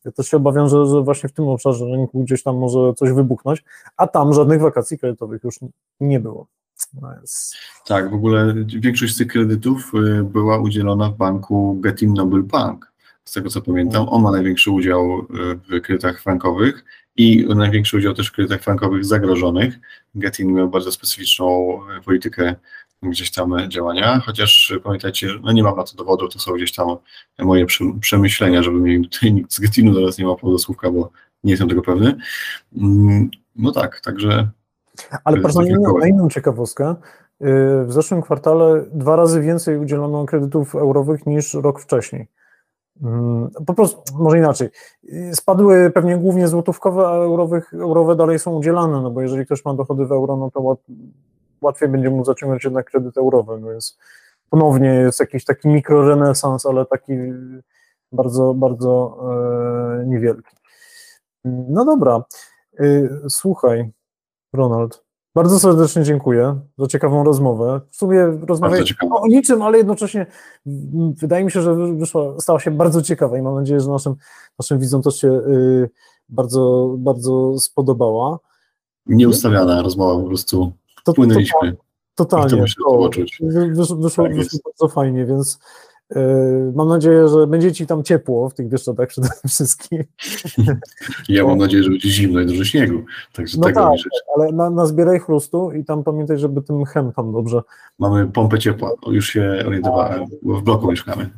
ja też się obawiam, że, że właśnie w tym obszarze rynku gdzieś tam może coś wybuchnąć, a tam żadnych wakacji kredytowych już nie było. No więc, Tak, w ogóle większość z tych kredytów y, była udzielona w banku Getin Noble Bank. Z tego co pamiętam, on ma największy udział y, w kredytach frankowych i największy udział też w kredytach frankowych zagrożonych. Getin miał bardzo specyficzną y, politykę gdzieś tam działania, chociaż y, pamiętajcie, no nie mam na to dowodu, to są gdzieś tam moje przemyślenia, żeby mnie tutaj nikt z Getinu zaraz nie do słówka, bo nie jestem tego pewny. Mm, No tak, także ale patrz na inną, inną ciekawostkę. Yy, W zeszłym kwartale dwa razy więcej udzielono kredytów eurowych niż rok wcześniej. Mm, Po prostu, może inaczej. Yy, Spadły pewnie głównie złotówkowe, a eurowych, eurowe dalej są udzielane, no bo jeżeli ktoś ma dochody w euro, no to łatwiej będzie mu zaciągnąć jednak kredyt eurowy, no więc ponownie jest jakiś taki mikrorenesans, ale taki bardzo, bardzo e, niewielki. No dobra, Yy, słuchaj, Ronald, bardzo serdecznie dziękuję za ciekawą rozmowę. W sumie rozmawialiśmy ciekawa. o niczym, ale jednocześnie wydaje mi się, że wyszła, stała się bardzo ciekawa i mam nadzieję, że naszym, naszym widzom też się y, bardzo, bardzo spodobała. nieustawiana rozmowa po prostu. To, Płynęliśmy. Totalnie. I to Wyszło, Tak wyszło bardzo fajnie, więc y, mam nadzieję, że będzie Ci tam ciepło w tych Bieszczadach przede [laughs] wszystkim. Ja mam nadzieję, że będzie zimno i dużo śniegu. Także No tego tak. Ale na, nazbieraj chrustu i tam pamiętaj, żeby tym chem tam dobrze. Mamy pompę ciepła. O, Już się orientowałem, bo w bloku mieszkamy.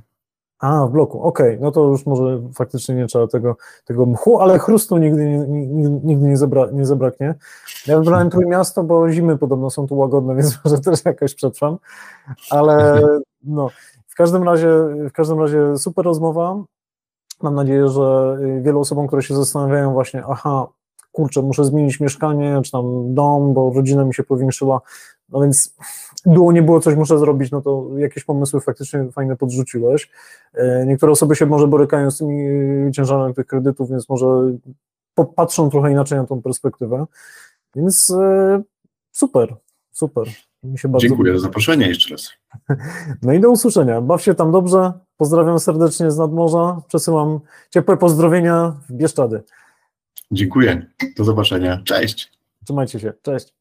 A, w bloku, okej, no to już może faktycznie nie trzeba tego, tego mchu, ale chrustu nigdy, nigdy, nigdy nie, zebra, nie zabraknie. Ja wybrałem Trójmiasto, bo zimy podobno są tu łagodne, [laughs] więc może też jakoś przetrwam, ale no, w każdym razie, w każdym razie super rozmowa. Mam nadzieję, że wielu osobom, które się zastanawiają właśnie, aha, kurczę, muszę zmienić mieszkanie, czy tam dom, bo rodzina mi się powiększyła, no więc było, nie było, coś muszę zrobić, no to jakieś pomysły faktycznie fajne podrzuciłeś. E, niektóre osoby się może borykają z tymi ciężarami tych kredytów, więc może popatrzą trochę inaczej na tą perspektywę. Więc e, super, super. Mi się bardzo Dziękuję za zaproszenie jeszcze raz. [laughs] No i do usłyszenia. Baw się tam dobrze. Pozdrawiam serdecznie z nadmorza. Przesyłam ciepłe pozdrowienia w Bieszczady. Dziękuję. Do zobaczenia. Cześć. Trzymajcie się. Cześć.